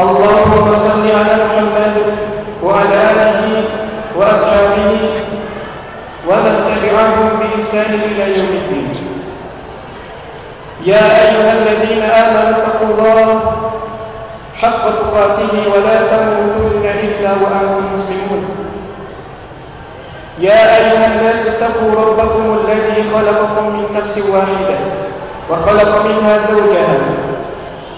اللهم صل على محمد وعلى آله وأصحابه ومن تبعهم بإحسان إلى يوم الدين. يا أيها الذين آمنوا اتقوا الله حق تقاته ولا تموتن إلا وأنتم مسلمون. يا أيها الناس اتقوا ربكم الذي خلقكم من نفس واحدة وخلق منها زوجها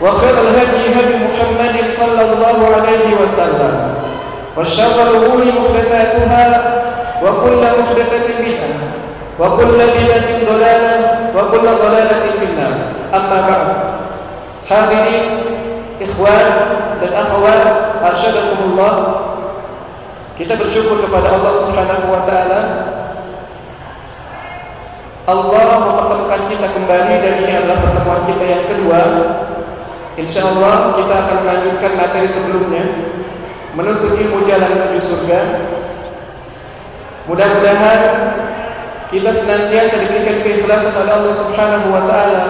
وخير الهدي هدي محمد صلى الله عليه وسلم والشر الأمور محدثاتها وكل محدثة بدعة وكل بدعة ضلالة وكل ضلالة في النار. أما بعد حاضرين إخوان للأخوات أرشدكم الله. كتاب الشكر kepada Allah Subhanahu wa taala. Allah mempertemukan kita kembali dan ini adalah pertemuan kita yang kedua. Insyaallah kita akan melanjutkan materi sebelumnya menuntut ilmu jalan menuju surga. Mudah-mudahan kita senantiasa diberikan keikhlasan oleh Allah Subhanahu wa taala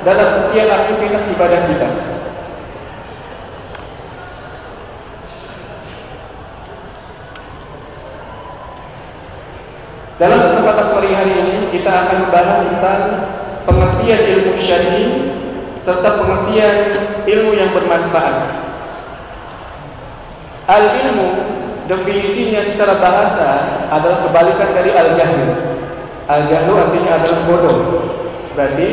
dalam setiap aktivitas ibadah kita. Dalam kesempatan sore hari ini kita akan membahas tentang pengertian ilmu syar'i serta pengertian ilmu yang bermanfaat. Al-ilmu definisinya secara bahasa adalah kebalikan dari al-jahlu. Al-jahlu artinya adalah bodoh. Berarti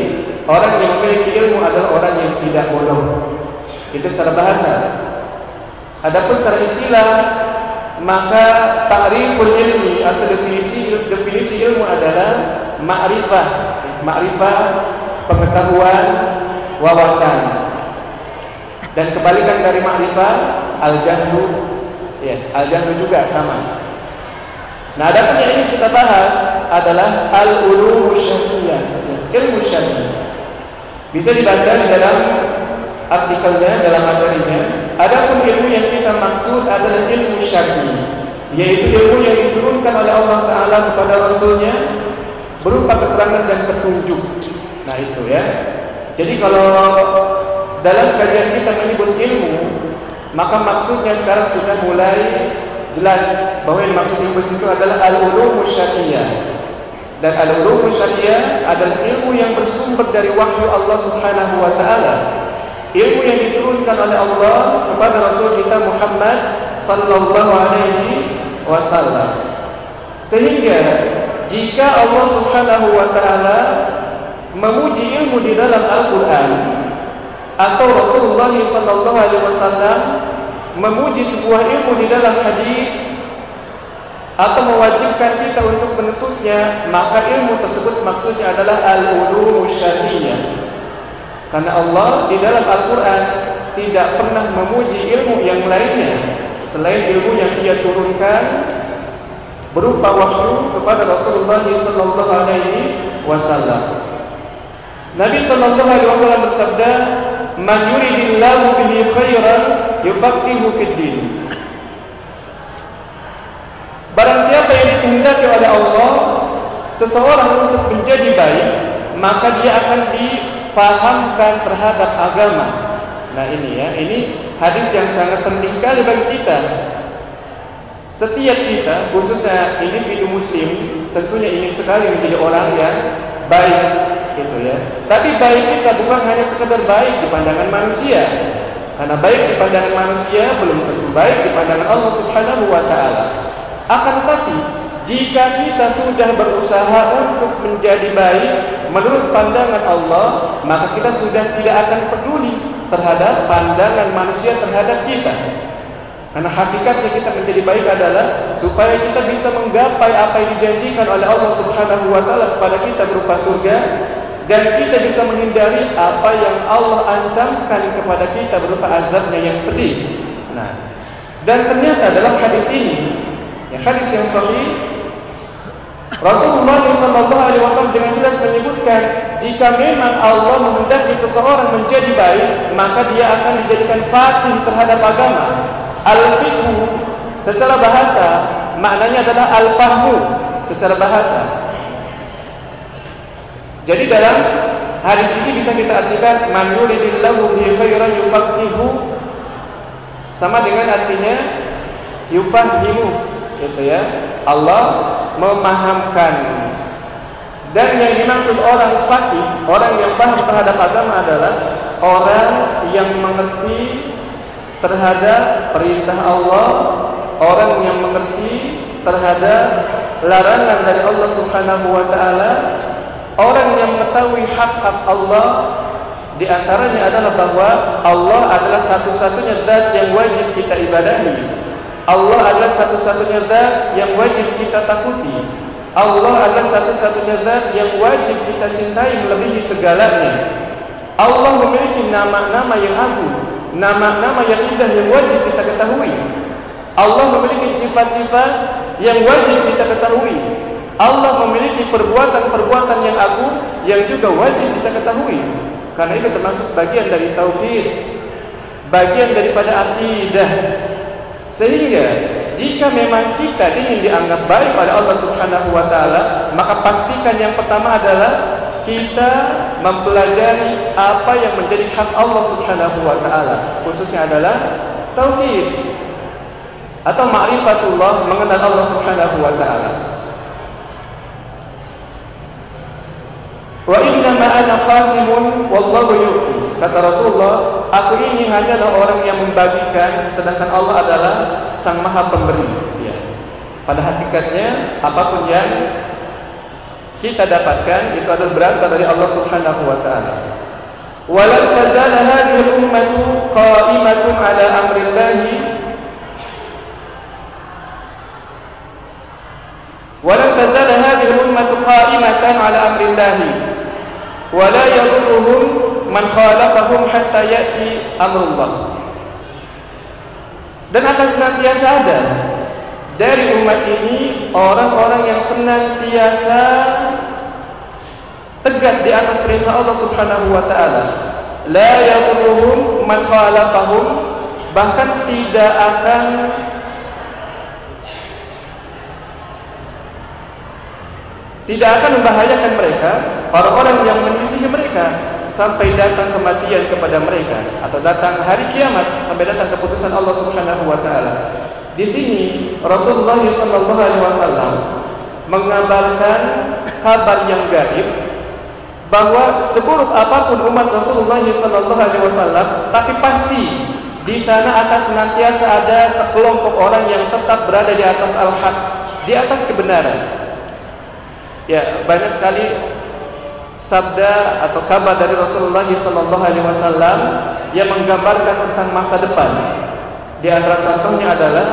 orang yang memiliki ilmu adalah orang yang tidak bodoh. Itu secara bahasa. Adapun secara istilah maka ta'riful ilmi atau definisi definisi ilmu adalah ma'rifah. Ma'rifah pengetahuan wawasan. Dan kebalikan dari ma'rifah al-jahlu ya, al-jahlu juga sama. Nah, adapun yang ini kita bahas adalah al-ulum syar'iyyah, ya, ilmu syar'i. Bisa dibaca di dalam artikelnya dalam materinya. Adapun ilmu yang kita maksud adalah ilmu syar'i, yaitu ilmu yang diturunkan oleh Allah taala kepada rasulnya berupa keterangan dan petunjuk. Nah, itu ya. Jadi kalau dalam kajian kita menyebut ilmu, maka maksudnya sekarang sudah mulai jelas bahwa yang maksud ilmu itu adalah al-ulum syar'iyyah. Dan al-ulum syar'iyyah adalah ilmu yang bersumber dari wahyu Allah Subhanahu wa taala. Ilmu yang diturunkan oleh Allah kepada Rasul kita Muhammad sallallahu alaihi wasallam. Sehingga jika Allah Subhanahu wa taala memuji ilmu di dalam Al-Qur'an. Atau Rasulullah sallallahu alaihi wasallam memuji sebuah ilmu di dalam hadis atau mewajibkan kita untuk menuntutnya maka ilmu tersebut maksudnya adalah al-ulum syar'iyyah. Karena Allah di dalam Al-Qur'an tidak pernah memuji ilmu yang lainnya selain ilmu yang Ia turunkan berupa wahyu kepada Rasulullah sallallahu alaihi wasallam Nabi sallallahu alaihi wasallam bersabda Man yuridillahu bihi khairan yufaqihu fid din. Barang siapa yang dikehendaki oleh Allah seseorang untuk menjadi baik, maka dia akan difahamkan terhadap agama. Nah, ini ya, ini hadis yang sangat penting sekali bagi kita. Setiap kita, khususnya individu muslim, tentunya ingin sekali menjadi orang yang baik gitu ya. Tapi baik kita bukan hanya sekedar baik di pandangan manusia, Karena baik di pandangan manusia belum tentu baik di pandangan Allah Subhanahu wa taala. Akan tetapi jika kita sudah berusaha untuk menjadi baik menurut pandangan Allah, maka kita sudah tidak akan peduli terhadap pandangan manusia terhadap kita. Karena hakikatnya kita menjadi baik adalah supaya kita bisa menggapai apa yang dijanjikan oleh Allah Subhanahu wa taala kepada kita berupa surga dan kita bisa menghindari apa yang Allah ancamkan kepada kita berupa azabnya yang pedih. Nah, dan ternyata dalam hadis ini, ya hadis yang sahih, Rasulullah SAW dengan jelas menyebutkan jika memang Allah menghendaki seseorang menjadi baik, maka dia akan dijadikan fatih terhadap agama. Al-fiqhu secara bahasa maknanya adalah al-fahmu secara bahasa. Jadi dalam hadis ini bisa kita artikan man yuridillahu bihi khairan yufaqihu sama dengan artinya yufahimu gitu ya. Allah memahamkan dan yang dimaksud orang fakih, orang yang paham terhadap agama adalah orang yang mengerti terhadap perintah Allah, orang yang mengerti terhadap larangan dari Allah Subhanahu wa taala Orang yang mengetahui hak-hak Allah di antaranya adalah bahwa Allah adalah satu-satunya zat yang wajib kita ibadahi. Allah adalah satu-satunya zat yang wajib kita takuti. Allah adalah satu-satunya zat yang wajib kita cintai melebihi segalanya. Allah memiliki nama-nama yang agung, nama-nama yang indah yang wajib kita ketahui. Allah memiliki sifat-sifat yang wajib kita ketahui. Allah memiliki perbuatan-perbuatan yang agung yang juga wajib kita ketahui. Karena itu termasuk bagian dari tauhid, bagian daripada akidah. Sehingga jika memang kita ingin dianggap baik oleh Allah Subhanahu wa taala, maka pastikan yang pertama adalah kita mempelajari apa yang menjadi hak Allah Subhanahu wa taala, khususnya adalah tauhid atau ma'rifatullah mengenal Allah Subhanahu wa taala. Wa inna ma ana qasimun wallahu yu'ti. Kata Rasulullah, aku ini hanyalah orang yang membagikan sedangkan Allah adalah Sang Maha Pemberi. Ya. Pada hakikatnya apa pun yang kita dapatkan itu adalah berasal dari Allah Subhanahu wa taala. Walan tazala hadhihi al-ummatu qa'imatun ala amrillahi Walan tazala hadhihi al-ummatu qa'imatan ala amrillahi wala yadurruhum man khalafahum hatta ya'ti amrullah dan akan senantiasa ada dari umat ini orang-orang yang senantiasa tegak di atas perintah Allah Subhanahu wa taala la yadurruhum man khalafahum bahkan tidak akan tidak akan membahayakan mereka orang-orang yang menyisihi mereka sampai datang kematian kepada mereka atau datang hari kiamat sampai datang keputusan Allah Subhanahu wa taala. Di sini Rasulullah sallallahu alaihi wasallam mengabarkan kabar yang gaib bahwa seburuk apa pun umat Rasulullah sallallahu alaihi wasallam tapi pasti di sana akan senantiasa ada sekelompok orang yang tetap berada di atas al-haq, di atas kebenaran. Ya, banyak sekali sabda atau kabar dari Rasulullah sallallahu alaihi wasallam yang menggambarkan tentang masa depan. Di antara contohnya adalah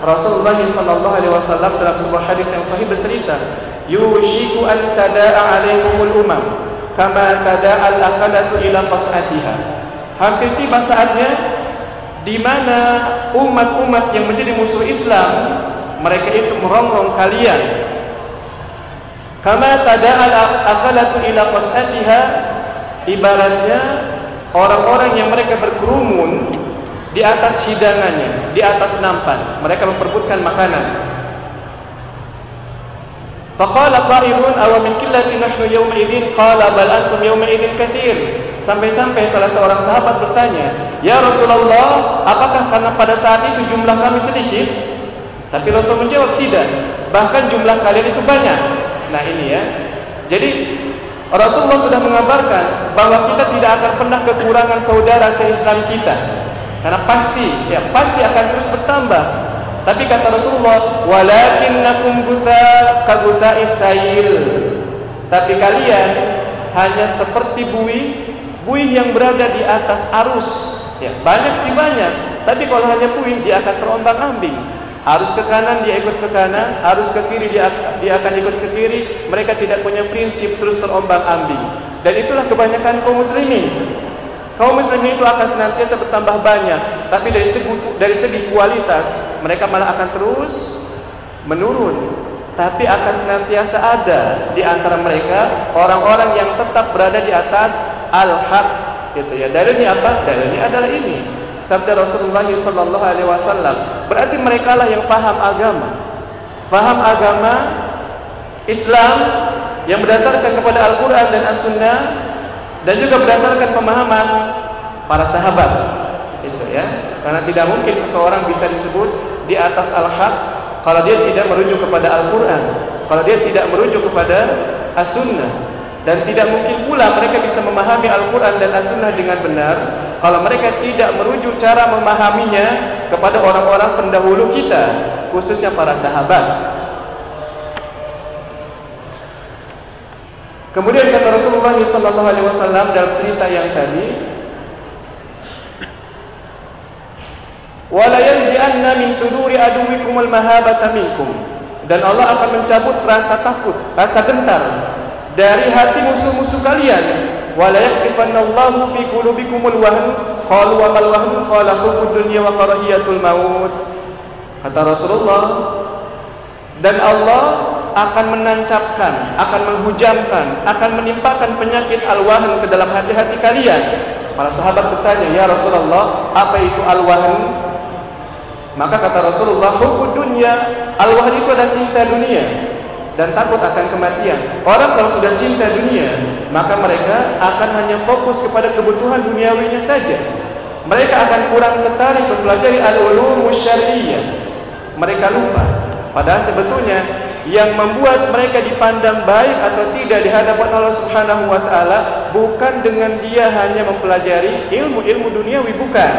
Rasulullah sallallahu alaihi wasallam dalam sebuah hadis yang sahih bercerita, "Yushiku an tada'a 'alaikumul umam kama tada'a al-aqalatu ila qas'atiha." Hampir tiba saatnya di mana umat-umat yang menjadi musuh Islam mereka itu merongrong kalian Kama tada'al akalatu ila qas'atiha ibaratnya orang-orang yang mereka berkerumun di atas hidangannya, di atas nampan. Mereka memperbutkan makanan. Faqala qa'ilun aw min qillati nahnu yawma idzin qala bal antum yawma idzin katsir. Sampai-sampai salah seorang sahabat bertanya, "Ya Rasulullah, apakah karena pada saat itu jumlah kami sedikit?" Tapi Rasul menjawab, "Tidak. Bahkan jumlah kalian itu banyak." Nah ini ya. Jadi Rasulullah sudah mengabarkan bahwa kita tidak akan pernah kekurangan saudara seislam kita. Karena pasti, ya pasti akan terus bertambah. Tapi kata Rasulullah, walakinnakum gutha kagutha isail. Tapi kalian hanya seperti buih, buih yang berada di atas arus. Ya, banyak sih banyak, tapi kalau hanya buih dia akan terombang-ambing. Harus ke kanan dia ikut ke kanan, harus ke kiri dia, dia akan ikut ke kiri. Mereka tidak punya prinsip terus terombang-ambing. Dan itulah kebanyakan kaum muslimin. Kaum muslimin itu akan senantiasa bertambah banyak, tapi dari segi dari segi kualitas mereka malah akan terus menurun. Tapi akan senantiasa ada di antara mereka orang-orang yang tetap berada di atas al-haq gitu ya. Dalilnya apa? Dalilnya adalah ini. Sabda Rasulullah sallallahu alaihi wasallam. Berarti mereka lah yang faham agama. Faham agama Islam yang berdasarkan kepada Al-Qur'an dan As-Sunnah dan juga berdasarkan pemahaman para sahabat itu ya. Karena tidak mungkin seseorang bisa disebut di atas al-haq kalau dia tidak merujuk kepada Al-Qur'an kalau dia tidak merujuk kepada As-Sunnah. Dan tidak mungkin pula mereka bisa memahami Al-Quran dan As-Sunnah dengan benar kalau mereka tidak merujuk cara memahaminya kepada orang-orang pendahulu kita khususnya para sahabat Kemudian kata Rasulullah SAW dalam cerita yang tadi, "Wala yanzi'anna min suduri aduwikum al-mahabata minkum." Dan Allah akan mencabut rasa takut, rasa gentar dari hati musuh-musuh kalian. "Wala yaktifannallahu fi qulubikumul wahn." Qalu wa mal wahn? Qala hubbud dunya wa karahiyatul maut. Kata Rasulullah, dan Allah akan menancapkan, akan menghujamkan, akan menimpakan penyakit al-wahn ke dalam hati-hati kalian. Para sahabat bertanya, "Ya Rasulullah, apa itu al-wahn?" Maka kata Rasulullah, "Hubbud dunya." Al-wahn itu adalah cinta dunia dan takut akan kematian. Orang kalau sudah cinta dunia, maka mereka akan hanya fokus kepada kebutuhan duniawinya saja. Mereka akan kurang tertarik mempelajari al-ulum syar'iyyah. Mereka lupa padahal sebetulnya yang membuat mereka dipandang baik atau tidak di hadapan Allah Subhanahu wa taala bukan dengan dia hanya mempelajari ilmu-ilmu duniawi bukan.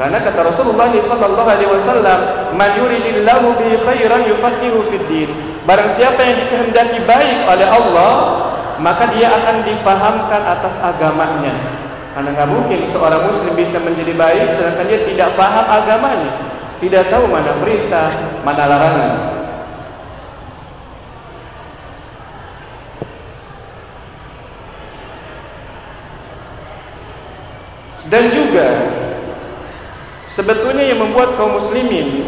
Karena kata Rasulullah sallallahu alaihi wasallam, "Man yuridillahu bi khairan yufaqihu fid din." Barang siapa yang dikehendaki baik oleh Allah, maka dia akan difahamkan atas agamanya. Karena nggak mungkin seorang muslim bisa menjadi baik sedangkan dia tidak faham agamanya, tidak tahu mana perintah, mana larangan. Dan juga sebetulnya yang membuat kaum muslimin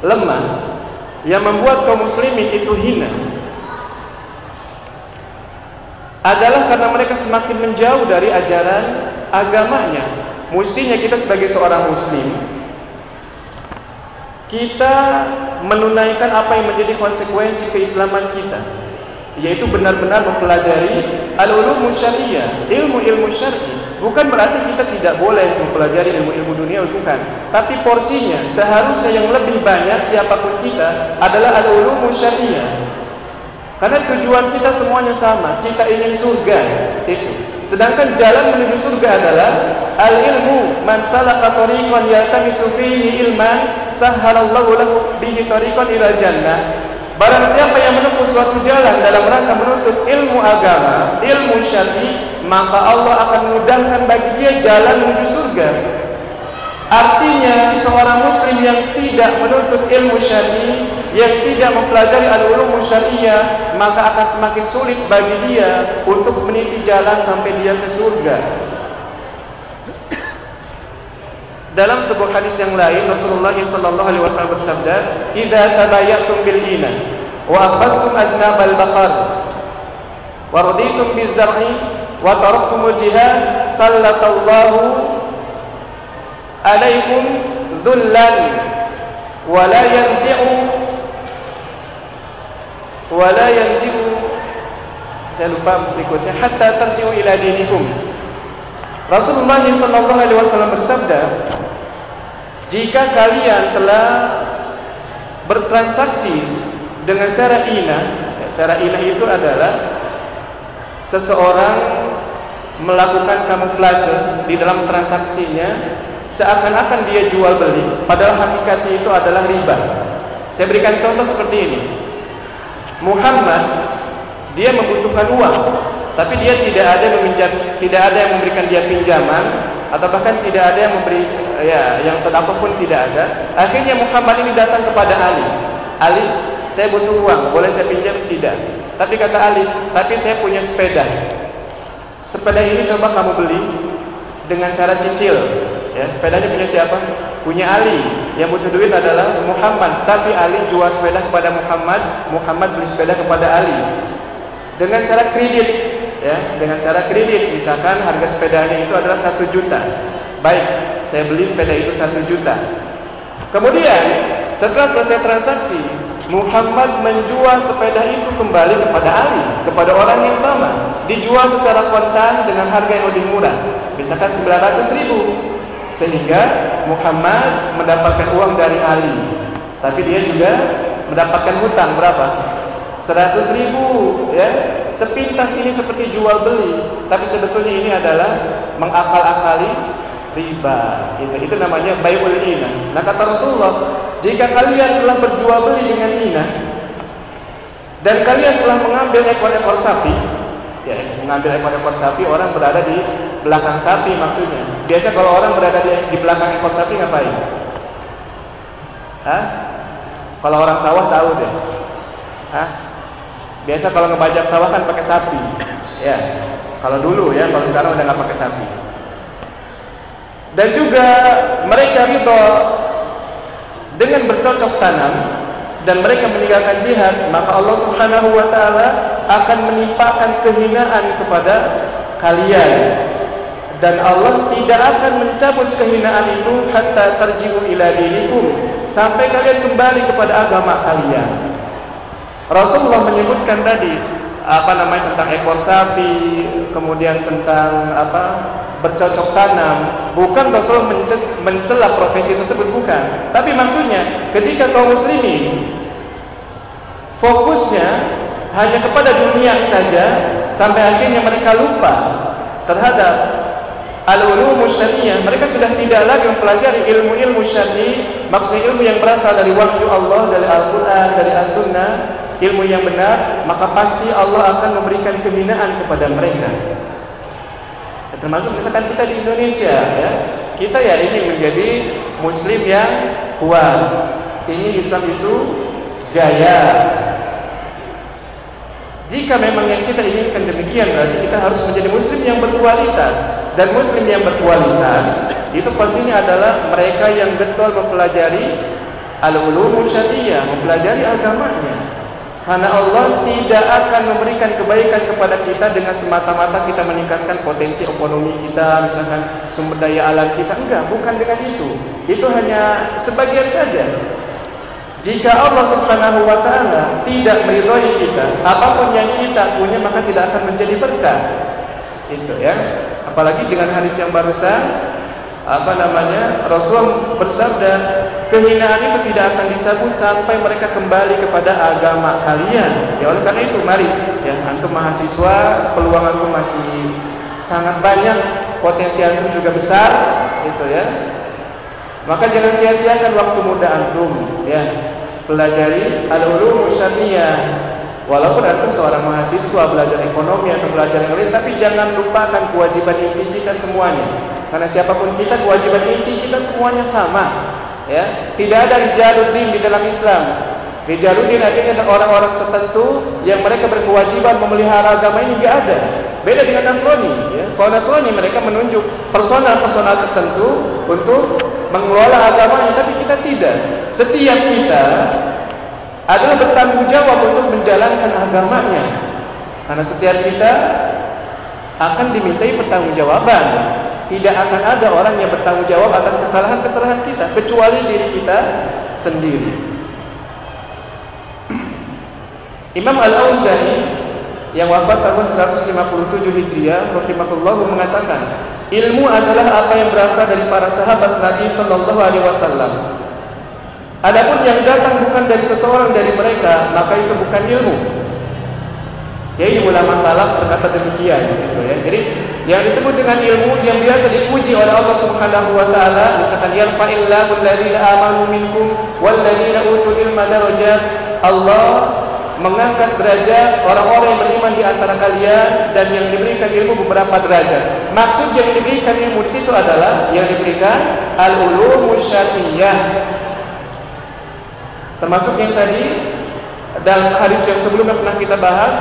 lemah, yang membuat kaum muslimin itu hina adalah karena mereka semakin menjauh dari ajaran agamanya. Mestinya kita sebagai seorang muslim kita menunaikan apa yang menjadi konsekuensi keislaman kita yaitu benar-benar mempelajari al-ulum syariah, ilmu-ilmu syar'i Bukan berarti kita tidak boleh mempelajari ilmu-ilmu dunia, bukan. Tapi porsinya seharusnya yang lebih banyak siapa pun kita adalah al-ulumu syariah. Karena tujuan kita semuanya sama, kita ingin surga. Itu. Sedangkan jalan menuju surga adalah al-ilmu man salaka tariqan yaltamisu fihi ilman sahhalallahu lahu bihi tariqan ila jannah. Barang siapa yang menempuh suatu jalan dalam rangka menuntut ilmu agama, ilmu syar'i, maka Allah akan mudahkan bagi dia jalan menuju surga. Artinya seorang muslim yang tidak menuntut ilmu syar'i, yang tidak mempelajari al-ulum syariah, maka akan semakin sulit bagi dia untuk meniti jalan sampai dia ke surga. Dalam sebuah hadis yang lain Rasulullah sallallahu alaihi wasallam bersabda, "Idza tabayatum bil ina wa akhadtum adnabal baqar wa raditum biz zar'i wa taraktumul jihad sallatallahu alaikum dhullan wa la yanzi'u wa la yanzi'u. Saya lupa berikutnya. Hatta tarji'u ila dinikum. Rasulullah sallallahu alaihi wasallam bersabda jika kalian telah bertransaksi dengan cara ina cara ina itu adalah seseorang melakukan kamuflase di dalam transaksinya seakan-akan dia jual beli, padahal hakikatnya itu adalah riba. Saya berikan contoh seperti ini. Muhammad dia membutuhkan uang, tapi dia tidak ada meminjam, tidak ada yang memberikan dia pinjaman atau bahkan tidak ada yang memberi ya yang sedekah pun tidak ada. Akhirnya Muhammad ini datang kepada Ali. Ali, saya butuh uang, boleh saya pinjam? Tidak. Tapi kata Ali, tapi saya punya sepeda. Sepeda ini coba kamu beli dengan cara cicil. Ya, sepedanya punya siapa? Punya Ali. Yang butuh duit adalah Muhammad. Tapi Ali jual sepeda kepada Muhammad, Muhammad beli sepeda kepada Ali. Dengan cara kredit, ya, dengan cara kredit. Misalkan harga sepedanya itu adalah satu juta. Baik, saya beli sepeda itu satu juta. Kemudian setelah selesai transaksi, Muhammad menjual sepeda itu kembali kepada Ali, kepada orang yang sama. Dijual secara kontan dengan harga yang lebih murah, misalkan 900 ribu. Sehingga Muhammad mendapatkan uang dari Ali. Tapi dia juga mendapatkan hutang berapa? 100 ribu ya. Sepintas ini seperti jual beli, tapi sebetulnya ini adalah mengakal-akali riba. Itu itu namanya bai'ul ina. Nah kata Rasulullah, jika kalian telah berjual beli dengan ina dan kalian telah mengambil ekor-ekor sapi, ya mengambil ekor-ekor sapi orang berada di belakang sapi maksudnya. Biasa kalau orang berada di, di belakang ekor sapi ngapain? Hah? Kalau orang sawah tahu deh. Hah? Biasa kalau ngebajak sawah kan pakai sapi. Ya. Kalau dulu ya, kalau sekarang udah nggak pakai sapi dan juga mereka ridho dengan bercocok tanam dan mereka meninggalkan jihad maka Allah Subhanahu wa taala akan menimpakan kehinaan kepada kalian. Dan Allah tidak akan mencabut kehinaan itu hatta tarji'u ila dinikum sampai kalian kembali kepada agama kalian. Rasulullah menyebutkan tadi apa namanya tentang ekor sapi kemudian tentang apa bercocok tanam bukan Rasul mencela profesi tersebut bukan. Tapi maksudnya ketika kaum muslimin fokusnya hanya kepada dunia saja sampai akhirnya mereka lupa terhadap al-ulum syar'iyyah mereka sudah tidak lagi mempelajari ilmu-ilmu syar'i maksudnya ilmu yang berasal dari wahyu Allah dari Al-Qur'an dari As-Sunnah ilmu yang benar maka pasti Allah akan memberikan kehinaan kepada mereka termasuk misalkan kita di Indonesia ya. Kita ya ingin menjadi muslim yang kuat. Ingin Islam itu jaya. Jika memang yang kita inginkan demikian berarti kita harus menjadi muslim yang berkualitas. Dan muslim yang berkualitas itu pastinya adalah mereka yang betul mempelajari al-ulum syariah mempelajari agamanya karena Allah tidak akan memberikan kebaikan kepada kita dengan semata-mata kita meningkatkan potensi ekonomi kita, misalkan sumber daya alam kita. Enggak, bukan dengan itu. Itu hanya sebagian saja. Jika Allah Subhanahu wa taala tidak meridhoi kita, apa pun yang kita punya maka tidak akan menjadi berkah. Itu ya. Apalagi dengan hadis yang barusan apa namanya Rasul bersabda kehinaan itu tidak akan dicabut sampai mereka kembali kepada agama kalian. Ya oleh karena itu mari ya antum mahasiswa peluang antum masih sangat banyak potensi antum juga besar gitu ya. Maka jangan sia-siakan waktu muda antum ya. Pelajari al-ulum syar'iyyah walaupun antum seorang mahasiswa belajar ekonomi atau belajar yang lain tapi jangan lupakan kewajiban inti kita semuanya karena siapa pun kita kewajiban inti kita semuanya sama. Ya, tidak ada rijaluddin di dalam Islam. Rijaluddin artinya orang-orang tertentu yang mereka berkewajiban memelihara agama ini tidak ada. Beda dengan Nasrani. Ya. Kalau Nasrani mereka menunjuk personal-personal tertentu untuk mengelola agamanya, tapi kita tidak. Setiap kita adalah bertanggung jawab untuk menjalankan agamanya. Karena setiap kita akan dimintai pertanggungjawaban tidak akan ada orang yang bertanggung jawab atas kesalahan-kesalahan kita kecuali diri kita sendiri. Imam Al-Auza'i yang wafat tahun 157 Hijriah rahimahullah mengatakan, ilmu adalah apa yang berasal dari para sahabat Nabi sallallahu alaihi wasallam. Adapun yang datang bukan dari seseorang dari mereka, maka itu bukan ilmu. Ya ini ulama salaf berkata demikian gitu ya. Jadi yang disebut dengan ilmu yang biasa dipuji oleh Allah Subhanahu wa taala misalkan yarfa'illahu alladziina amanu minkum walladziina utul ilma darajat Allah mengangkat derajat orang-orang yang beriman di antara kalian dan yang diberikan ilmu beberapa derajat. Maksud yang diberikan ilmu di situ adalah yang diberikan al-ulum syar'iyyah. Termasuk yang tadi dalam hadis yang sebelumnya pernah kita bahas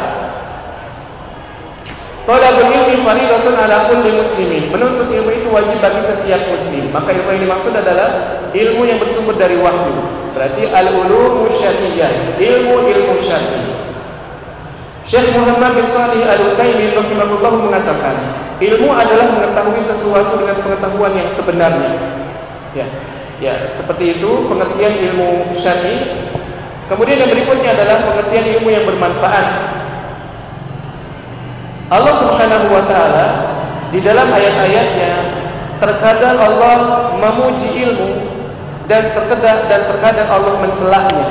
Talabul ilmi faridatun ala kulli muslimin. Menuntut ilmu itu wajib bagi setiap muslim. Maka ilmu yang dimaksud adalah ilmu yang bersumber dari wahyu. Berarti al-ulum syar'iyyah, ilmu-ilmu syar'i. Syekh Muhammad bin Shalih Al-Utsaimin rahimahullah mengatakan, ilmu adalah mengetahui sesuatu dengan pengetahuan yang sebenarnya. Ya. Ya, seperti itu pengertian ilmu syar'i. Kemudian yang berikutnya adalah pengertian ilmu yang bermanfaat. Allah Subhanahu wa taala di dalam ayat-ayatnya terkadang Allah memuji ilmu dan terkadang dan terkadang Allah mencelahnya.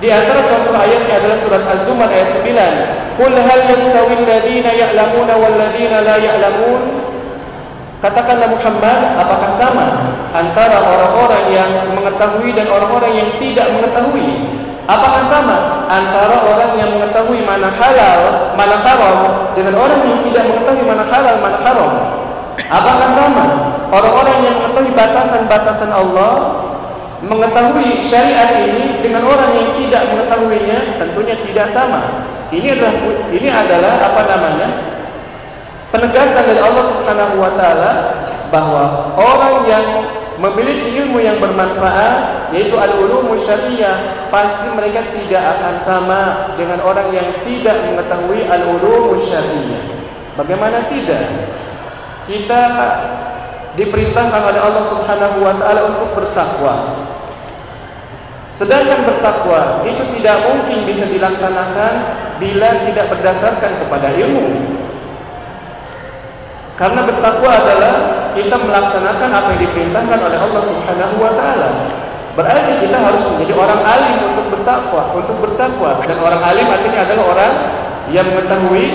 Di antara contoh ayatnya adalah surat Az-Zumar ayat 9. Qul hal yastawi alladziina ya'lamuna wal ladziina la ya'lamun? Katakanlah Muhammad, apakah sama antara orang-orang yang mengetahui dan orang-orang yang tidak mengetahui? Apakah sama antara orang yang mengetahui mana halal, mana haram dengan orang yang tidak mengetahui mana halal, mana haram? Apakah sama orang-orang yang mengetahui batasan-batasan Allah, mengetahui syariat ini dengan orang yang tidak mengetahuinya? Tentunya tidak sama. Ini adalah ini adalah apa namanya? penegasan dari Allah Subhanahu wa taala bahwa orang yang memiliki ilmu yang bermanfaat yaitu al-ulum syariah pasti mereka tidak akan sama dengan orang yang tidak mengetahui al-ulum syariah. Bagaimana tidak? Kita diperintahkan oleh Allah Subhanahu wa taala untuk bertakwa. Sedangkan bertakwa itu tidak mungkin bisa dilaksanakan bila tidak berdasarkan kepada ilmu. Karena bertakwa adalah kita melaksanakan apa yang diperintahkan oleh Allah Subhanahu wa taala. Berarti kita harus menjadi orang alim untuk bertakwa, untuk bertakwa. Dan orang alim artinya adalah orang yang mengetahui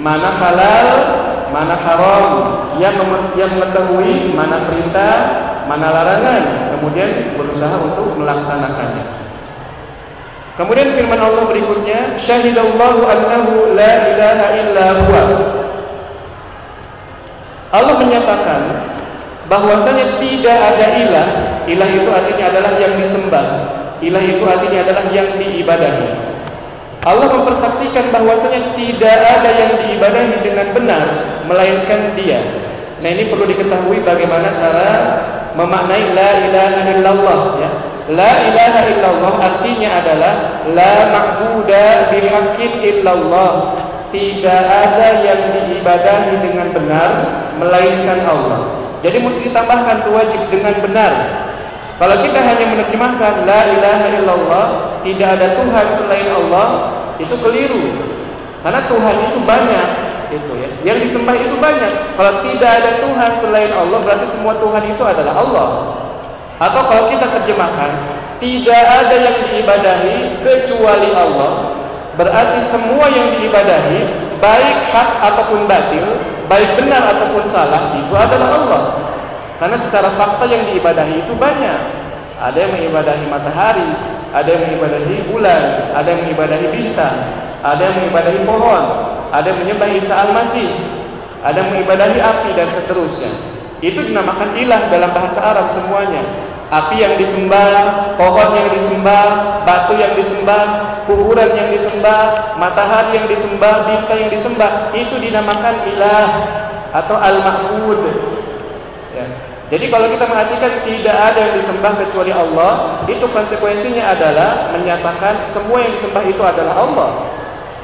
mana halal, mana haram, yang yang mengetahui mana perintah, mana larangan, kemudian berusaha untuk melaksanakannya. Kemudian firman Allah berikutnya, syahidallahu annahu la ilaha illa huwa Allah menyatakan bahwasanya tidak ada ilah. Ilah itu artinya adalah yang disembah. Ilah itu artinya adalah yang diibadahi. Allah mempersaksikan bahwasanya tidak ada yang diibadahi dengan benar melainkan Dia. Nah, ini perlu diketahui bagaimana cara memaknai la ilaha illallah ya. La ilaha illallah artinya adalah la ma'budu bihaqqin illallah tidak ada yang diibadahi dengan benar melainkan Allah. Jadi mesti ditambahkan itu wajib dengan benar. Kalau kita hanya menerjemahkan la ilaha illallah, tidak ada Tuhan selain Allah, itu keliru. Karena Tuhan itu banyak, itu ya. Yang disembah itu banyak. Kalau tidak ada Tuhan selain Allah, berarti semua Tuhan itu adalah Allah. Atau kalau kita terjemahkan, tidak ada yang diibadahi kecuali Allah, Berarti semua yang diibadahi baik hak ataupun batil, baik benar ataupun salah itu adalah Allah. Karena secara fakta yang diibadahi itu banyak. Ada yang mengibadahi matahari, ada yang mengibadahi bulan, ada yang mengibadahi bintang, ada yang mengibadahi pohon, ada yang menyembah Isa Al-Masih, ada yang mengibadahi api dan seterusnya. Itu dinamakan ilah dalam bahasa Arab semuanya api yang disembah, pohon yang disembah, batu yang disembah, kuburan yang disembah, matahari yang disembah, bintang yang disembah, itu dinamakan ilah atau al-ma'bud. Ya. Jadi kalau kita perhatikan tidak ada yang disembah kecuali Allah, itu konsekuensinya adalah menyatakan semua yang disembah itu adalah Allah.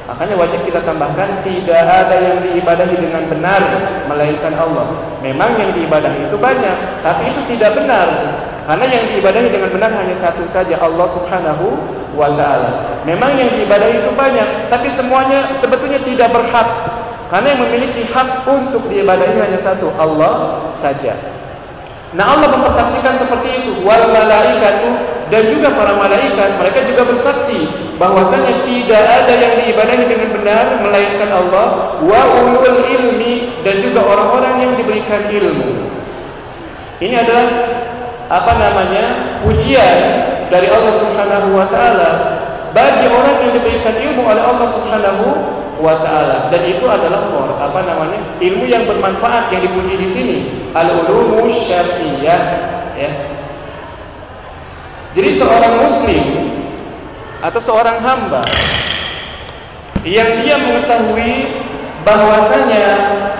Makanya wajib kita tambahkan tidak ada yang diibadahi dengan benar melainkan Allah. Memang yang diibadahi itu banyak, tapi itu tidak benar. Karena yang diibadahi dengan benar hanya satu saja Allah Subhanahu wa taala. Memang yang diibadahi itu banyak, tapi semuanya sebetulnya tidak berhak. Karena yang memiliki hak untuk diibadahi hanya satu, Allah saja. Nah Allah mempersaksikan seperti itu. Wal malaikatu dan juga para malaikat mereka juga bersaksi bahwasanya tidak ada yang diibadahi dengan benar melainkan Allah wa ulul ilmi dan juga orang-orang yang diberikan ilmu ini adalah apa namanya ujian dari Allah Subhanahu wa taala. Bagi orang yang diberikan ilmu oleh Allah Subhanahu wa taala. Dan itu adalah apa namanya ilmu yang bermanfaat yang dipuji di sini. Al-ulumu syar'iyyah ya. Jadi seorang muslim atau seorang hamba yang dia mengetahui bahwasanya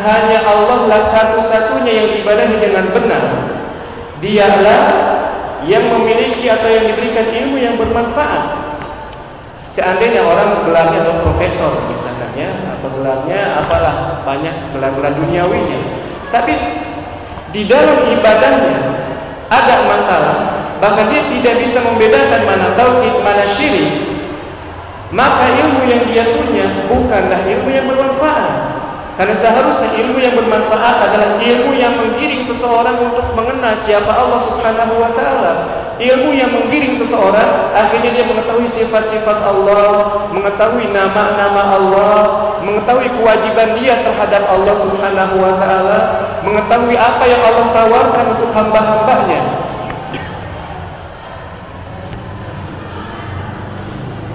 hanya Allah lah satu-satunya yang ibadahi dengan benar dialah yang memiliki atau yang diberikan ilmu yang bermanfaat. Seandainya orang gelarnya adalah profesor misalnya ya, atau gelarnya apalah banyak gelar-gelar duniawinya. Tapi di dalam ibadahnya ada masalah bahkan dia tidak bisa membedakan mana tauhid mana syirik. Maka ilmu yang dia punya bukanlah ilmu yang bermanfaat karena seharusnya ilmu yang bermanfaat adalah ilmu yang menggiring seseorang untuk mengenal siapa Allah Subhanahu wa taala. Ilmu yang menggiring seseorang akhirnya dia mengetahui sifat-sifat Allah, mengetahui nama-nama Allah, mengetahui kewajiban dia terhadap Allah Subhanahu wa taala, mengetahui apa yang Allah tawarkan untuk hamba-hambanya.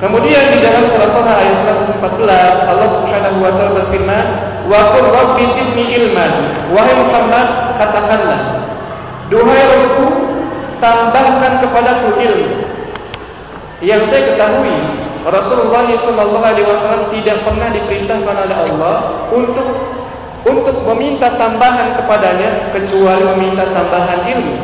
Kemudian di dalam surat Taha ayat 114 Allah Subhanahu wa taala berfirman, "Wa qur rabbi zidni ilman." Wahai Muhammad, katakanlah, "Duhai Rabbku, tambahkan kepadaku ilmu." Yang saya ketahui, Rasulullah sallallahu alaihi wasallam tidak pernah diperintahkan oleh Allah untuk untuk meminta tambahan kepadanya kecuali meminta tambahan ilmu.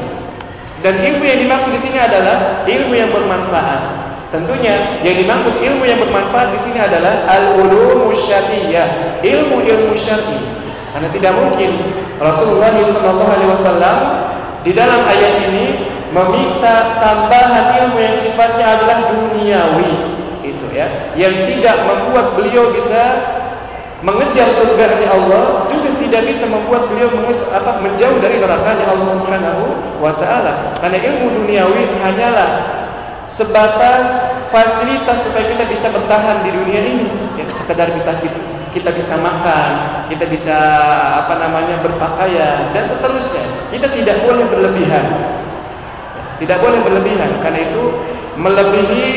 Dan ilmu yang dimaksud di sini adalah ilmu yang bermanfaat. Tentunya yang dimaksud ilmu yang bermanfaat di sini adalah al-ulumu syar'iyyah, ilmu-ilmu syar'i. Karena tidak mungkin Rasulullah SAW di dalam ayat ini meminta tambahan ilmu yang sifatnya adalah duniawi itu ya, yang tidak membuat beliau bisa mengejar surga Allah juga tidak bisa membuat beliau apa, menjauh dari neraka Allah Subhanahu wa taala. Karena ilmu duniawi hanyalah sebatas fasilitas supaya kita bisa bertahan di dunia ini. Ya sekedar bisa kita, kita bisa makan kita bisa apa namanya berpakaian dan seterusnya. Kita tidak boleh berlebihan. Tidak boleh berlebihan. Karena itu melebihi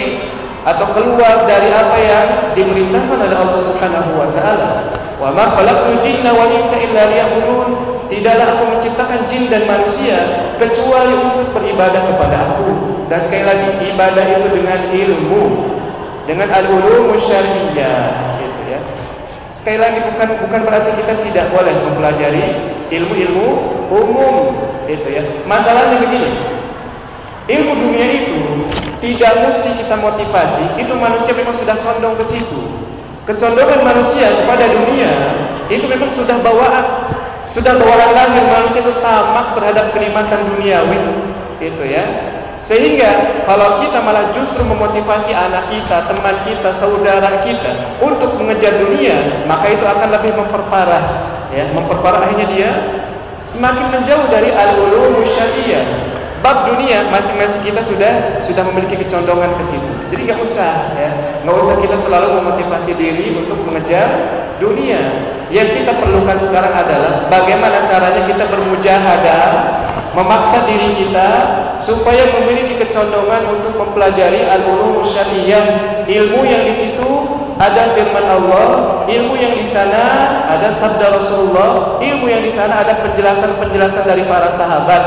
atau keluar dari apa yang diperintahkan oleh Allah Subhanahu wa taala. Wa ma khalaqtul jinna wal insa illa liya'budun Tidaklah aku menciptakan jin dan manusia kecuali untuk beribadah kepada aku. Dan sekali lagi ibadah itu dengan ilmu, dengan al-ulum gitu ya. Sekali lagi bukan bukan berarti kita tidak boleh mempelajari ilmu-ilmu umum itu ya. Masalahnya begini. Ilmu dunia itu tidak mesti kita motivasi, itu manusia memang sudah condong ke situ. Kecondongan manusia kepada dunia itu memang sudah bawaan sudah bawaan lahir manusia itu tamak terhadap kenikmatan duniawi. Itu ya. Sehingga kalau kita malah justru memotivasi anak kita, teman kita, saudara kita untuk mengejar dunia, maka itu akan lebih memperparah ya, memperparah akhirnya dia semakin menjauh dari al-ulum syariah. Bab dunia masing-masing kita sudah sudah memiliki kecondongan ke situ. Jadi nggak usah ya, nggak usah kita terlalu memotivasi diri untuk mengejar dunia. Yang kita perlukan sekarang adalah bagaimana caranya kita bermujahadah, memaksa diri kita supaya memiliki kecondongan untuk mempelajari al-ulum syar'iyyah, ilmu yang di situ ada firman Allah, ilmu yang di sana ada sabda Rasulullah, ilmu yang di sana ada penjelasan-penjelasan dari para sahabat,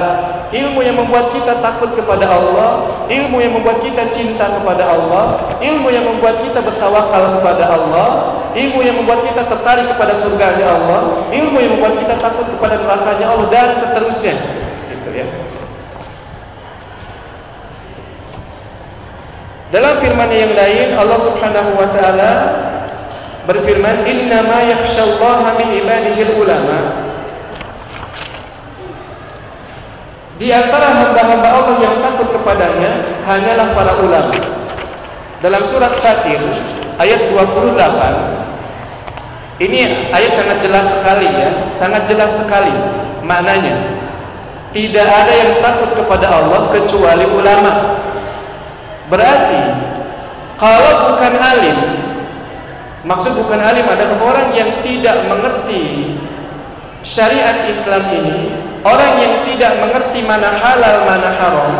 ilmu yang membuat kita takut kepada Allah, ilmu yang membuat kita cinta kepada Allah, ilmu yang membuat kita bertawakal kepada Allah, ilmu yang membuat kita tertarik kepada surga Allah, ilmu yang membuat kita takut kepada nerakanya Allah dan seterusnya. Gitu ya. Dalam firman yang lain Allah Subhanahu wa taala berfirman innama yakhsyallaha min ibadihi ulama Di antara hamba-hamba Allah yang takut kepadanya hanyalah para ulama. Dalam surat Fatir ayat 28 ini ayat sangat jelas sekali ya, sangat jelas sekali maknanya. Tidak ada yang takut kepada Allah kecuali ulama. Berarti kalau bukan alim, maksud bukan alim adalah orang yang tidak mengerti syariat Islam ini, orang yang tidak mengerti mana halal mana haram,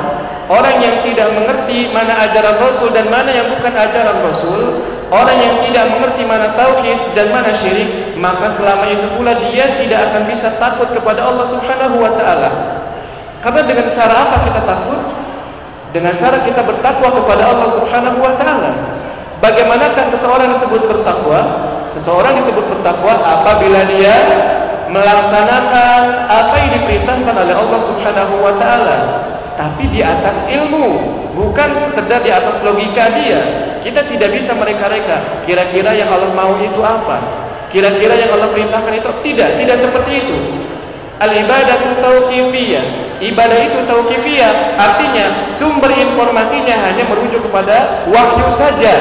orang yang tidak mengerti mana ajaran Rasul dan mana yang bukan ajaran Rasul, orang yang tidak mengerti mana tauhid dan mana syirik, maka selama itu pula dia tidak akan bisa takut kepada Allah Subhanahu wa taala. Karena dengan cara apa kita takut? Dengan cara kita bertakwa kepada Allah Subhanahu wa taala. Bagaimanakah seseorang disebut bertakwa? Seseorang disebut bertakwa apabila dia melaksanakan apa yang diperintahkan oleh Allah Subhanahu wa taala tapi di atas ilmu bukan sekedar di atas logika dia. Kita tidak bisa mereka-reka kira-kira yang Allah mau itu apa? Kira-kira yang Allah perintahkan itu tidak tidak seperti itu. Al ibadatu tauqifiyah. Ibadah itu tauqifiyah artinya sumber informasinya hanya merujuk kepada wahyu saja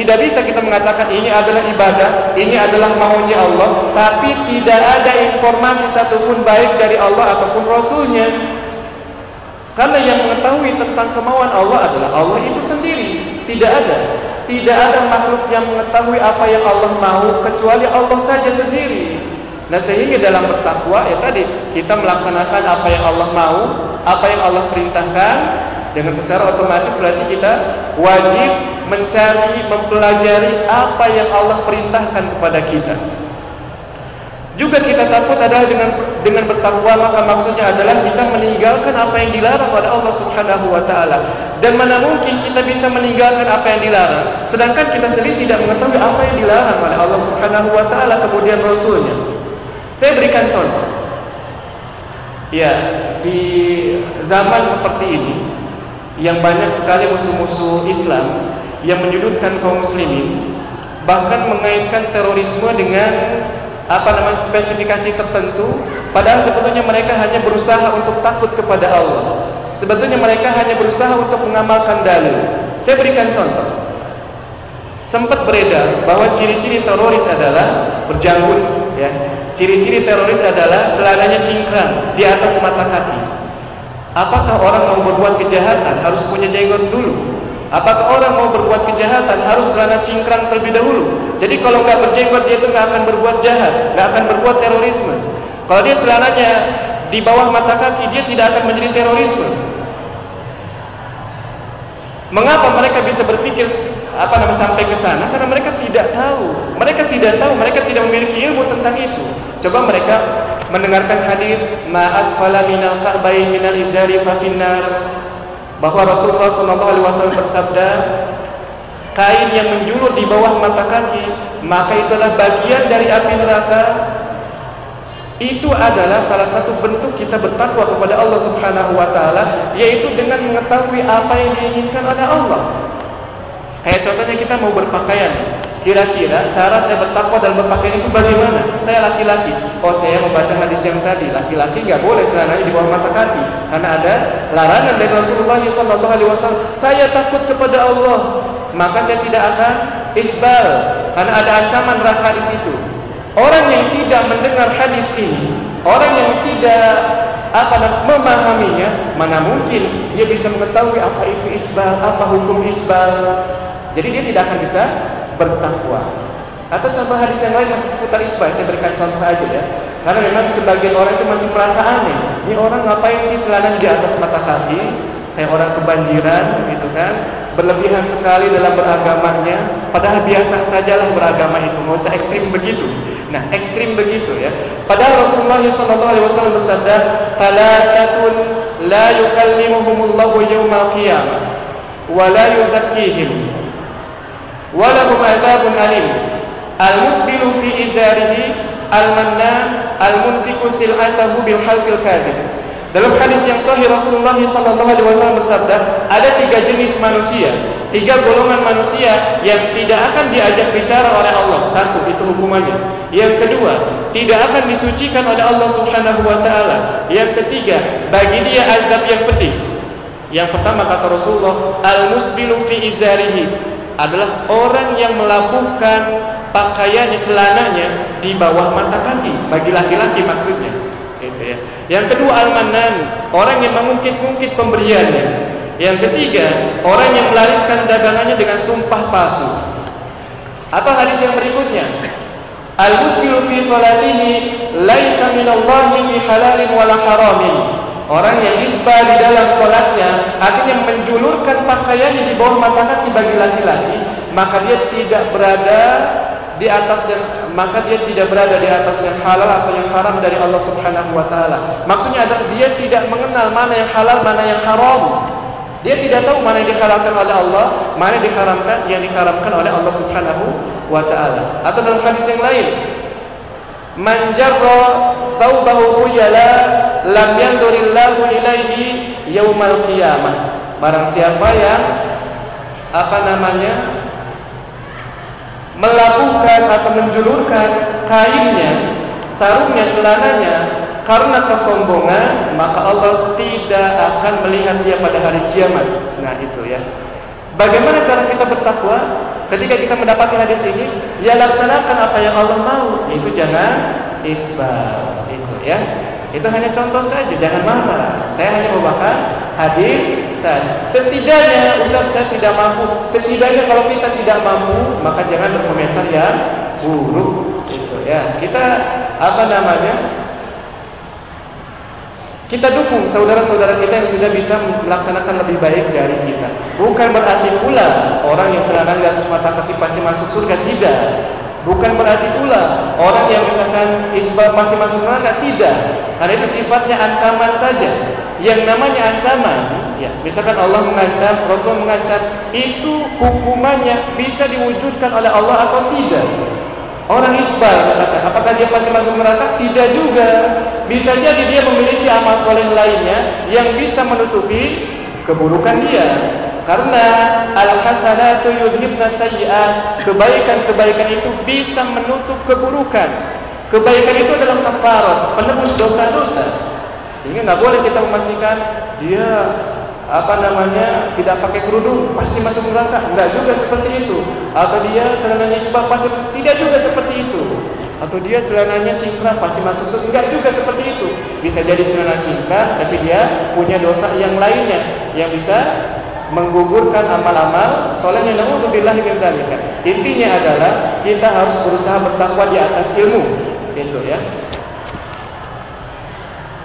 tidak bisa kita mengatakan ini adalah ibadah, ini adalah maunya Allah, tapi tidak ada informasi satupun baik dari Allah ataupun Rasulnya. Karena yang mengetahui tentang kemauan Allah adalah Allah itu sendiri. Tidak ada, tidak ada makhluk yang mengetahui apa yang Allah mau kecuali Allah saja sendiri. Nah sehingga dalam bertakwa ya tadi kita melaksanakan apa yang Allah mau, apa yang Allah perintahkan dengan secara otomatis berarti kita wajib mencari, mempelajari apa yang Allah perintahkan kepada kita. Juga kita takut adalah dengan dengan bertakwa maka maksudnya adalah kita meninggalkan apa yang dilarang oleh Allah Subhanahu wa taala. Dan mana mungkin kita bisa meninggalkan apa yang dilarang sedangkan kita sendiri tidak mengetahui apa yang dilarang oleh Allah Subhanahu wa taala kemudian rasulnya. Saya berikan contoh. Ya, di zaman seperti ini yang banyak sekali musuh-musuh Islam yang menyudutkan kaum muslimin bahkan mengaitkan terorisme dengan apa namanya spesifikasi tertentu padahal sebetulnya mereka hanya berusaha untuk takut kepada Allah. Sebetulnya mereka hanya berusaha untuk mengamalkan dalil. Saya berikan contoh. Sempat beredar bahwa ciri-ciri teroris adalah berjanggut ya. Ciri-ciri teroris adalah celananya cingkrang di atas mata kaki apakah orang mau berbuat kejahatan harus punya jenggot dulu Apakah orang mau berbuat kejahatan harus celana cingkrang terlebih dahulu? Jadi kalau nggak berjenggot dia itu nggak akan berbuat jahat, nggak akan berbuat terorisme. Kalau dia celananya di bawah mata kaki dia tidak akan menjadi terorisme. Mengapa mereka bisa berpikir apa nama sampai ke sana? Karena mereka tidak tahu. Mereka tidak tahu, mereka tidak memiliki ilmu tentang itu. Coba mereka mendengarkan hadis ma asfala minal ka'bayn minal izari fa finnar. Bahwa Rasulullah SAW bersabda kain yang menjulur di bawah mata kaki maka itulah bagian dari api neraka. Itu adalah salah satu bentuk kita bertakwa kepada Allah Subhanahu wa taala yaitu dengan mengetahui apa yang diinginkan oleh Allah. Kayak contohnya kita mau berpakaian, Kira-kira cara saya bertakwa dalam berpakaian itu bagaimana? Saya laki-laki. Oh, saya membaca hadis yang tadi. Laki-laki nggak boleh celananya di bawah mata kaki karena ada larangan dari Rasulullah SAW. Saya takut kepada Allah, maka saya tidak akan isbal karena ada ancaman neraka di situ. Orang yang tidak mendengar hadis ini, orang yang tidak apa memahaminya, mana mungkin dia bisa mengetahui apa itu isbal, apa hukum isbal. Jadi dia tidak akan bisa bertakwa. Atau contoh hadis yang lain masih seputar isbah, saya berikan contoh aja ya. Karena memang sebagian orang itu masih merasa aneh. Ini orang ngapain sih celana di atas mata kaki? Kayak orang kebanjiran gitu kan. Berlebihan sekali dalam beragamanya. Padahal biasa sajalah beragama itu, nggak usah ekstrim begitu. Nah, ekstrim begitu ya. Padahal Rasulullah SAW bersabda, "Thalathatun la yukallimuhumullahu yawmal qiyamah wa la walahum adzabun alim al-musbilu fi izarihi al-mannan al-munfiqu sil'atahu bil halfil kadhib dalam hadis yang sahih Rasulullah wasallam bersabda, ada tiga jenis manusia, tiga golongan manusia yang tidak akan diajak bicara oleh Allah. Satu, itu hukumannya. Yang kedua, tidak akan disucikan oleh Allah Subhanahu wa taala. Yang ketiga, bagi dia azab yang pedih. Yang pertama kata Rasulullah, al-musbilu fi izarihi, adalah orang yang melabuhkan pakaiannya celananya di bawah mata kaki bagi laki-laki maksudnya gitu ya. Yang kedua al-manan, orang yang mengungkit-ungkit pemberiannya. Yang ketiga, orang yang melariskan dagangannya dengan sumpah palsu. Atau hadis yang berikutnya, Al-musbilu fi salatihi laisa minallahi fi halalin wala haramin. Orang yang isbah di dalam salatnya artinya menjulurkan pakaiannya di bawah mata kaki bagi laki-laki, maka dia tidak berada di atas yang maka dia tidak berada di atas yang halal atau yang haram dari Allah Subhanahu wa taala. Maksudnya adalah dia tidak mengenal mana yang halal, mana yang haram. Dia tidak tahu mana yang dihalalkan oleh Allah, mana yang diharamkan yang diharamkan oleh Allah Subhanahu wa taala. Atau dalam hadis yang lain, man jarra thawbahu lam yandurillahu ilaihi yaumal qiyamah barang siapa yang apa namanya melakukan atau menjulurkan kainnya sarungnya celananya karena kesombongan maka Allah tidak akan melihat dia pada hari kiamat nah itu ya bagaimana cara kita bertakwa Ketika kita mendapati hadis ini, ya laksanakan apa yang Allah mau. Itu jangan isbal. Itu ya. Itu hanya contoh saja, jangan marah. Saya hanya membawakan hadis saja. Setidaknya Ustaz saya tidak mampu. Setidaknya kalau kita tidak mampu, maka jangan berkomentar yang buruk. Itu ya. Kita apa namanya? Kita dukung saudara-saudara kita yang sudah bisa melaksanakan lebih baik dari kita. Bukan berarti pula orang yang celana di atas mata kaki pasti masuk surga tidak. Bukan berarti pula orang yang misalkan isbal masih masuk neraka tidak. Karena itu sifatnya ancaman saja. Yang namanya ancaman, ya, misalkan Allah mengancam, Rasul mengancam, itu hukumannya bisa diwujudkan oleh Allah atau tidak. Orang isbal misalkan, apakah dia pasti masuk neraka? Tidak juga. Bisa jadi dia memiliki amal soleh lainnya yang bisa menutupi keburukan dia. Karena al-hasanatu yudhibna sayyi'at. Kebaikan-kebaikan itu bisa menutup keburukan. Kebaikan itu adalah kafarat, penebus dosa-dosa. Sehingga nggak boleh kita memastikan dia apa namanya tidak pakai kerudung pasti masuk neraka enggak juga seperti itu atau dia celananya sebab pasti tidak juga seperti itu atau dia celananya cingkrang pasti masuk surga enggak juga seperti itu bisa jadi celana cingkrang tapi dia punya dosa yang lainnya yang bisa menggugurkan amal-amal soleh yang naudzubillah min dzalika intinya adalah kita harus berusaha bertakwa di atas ilmu itu ya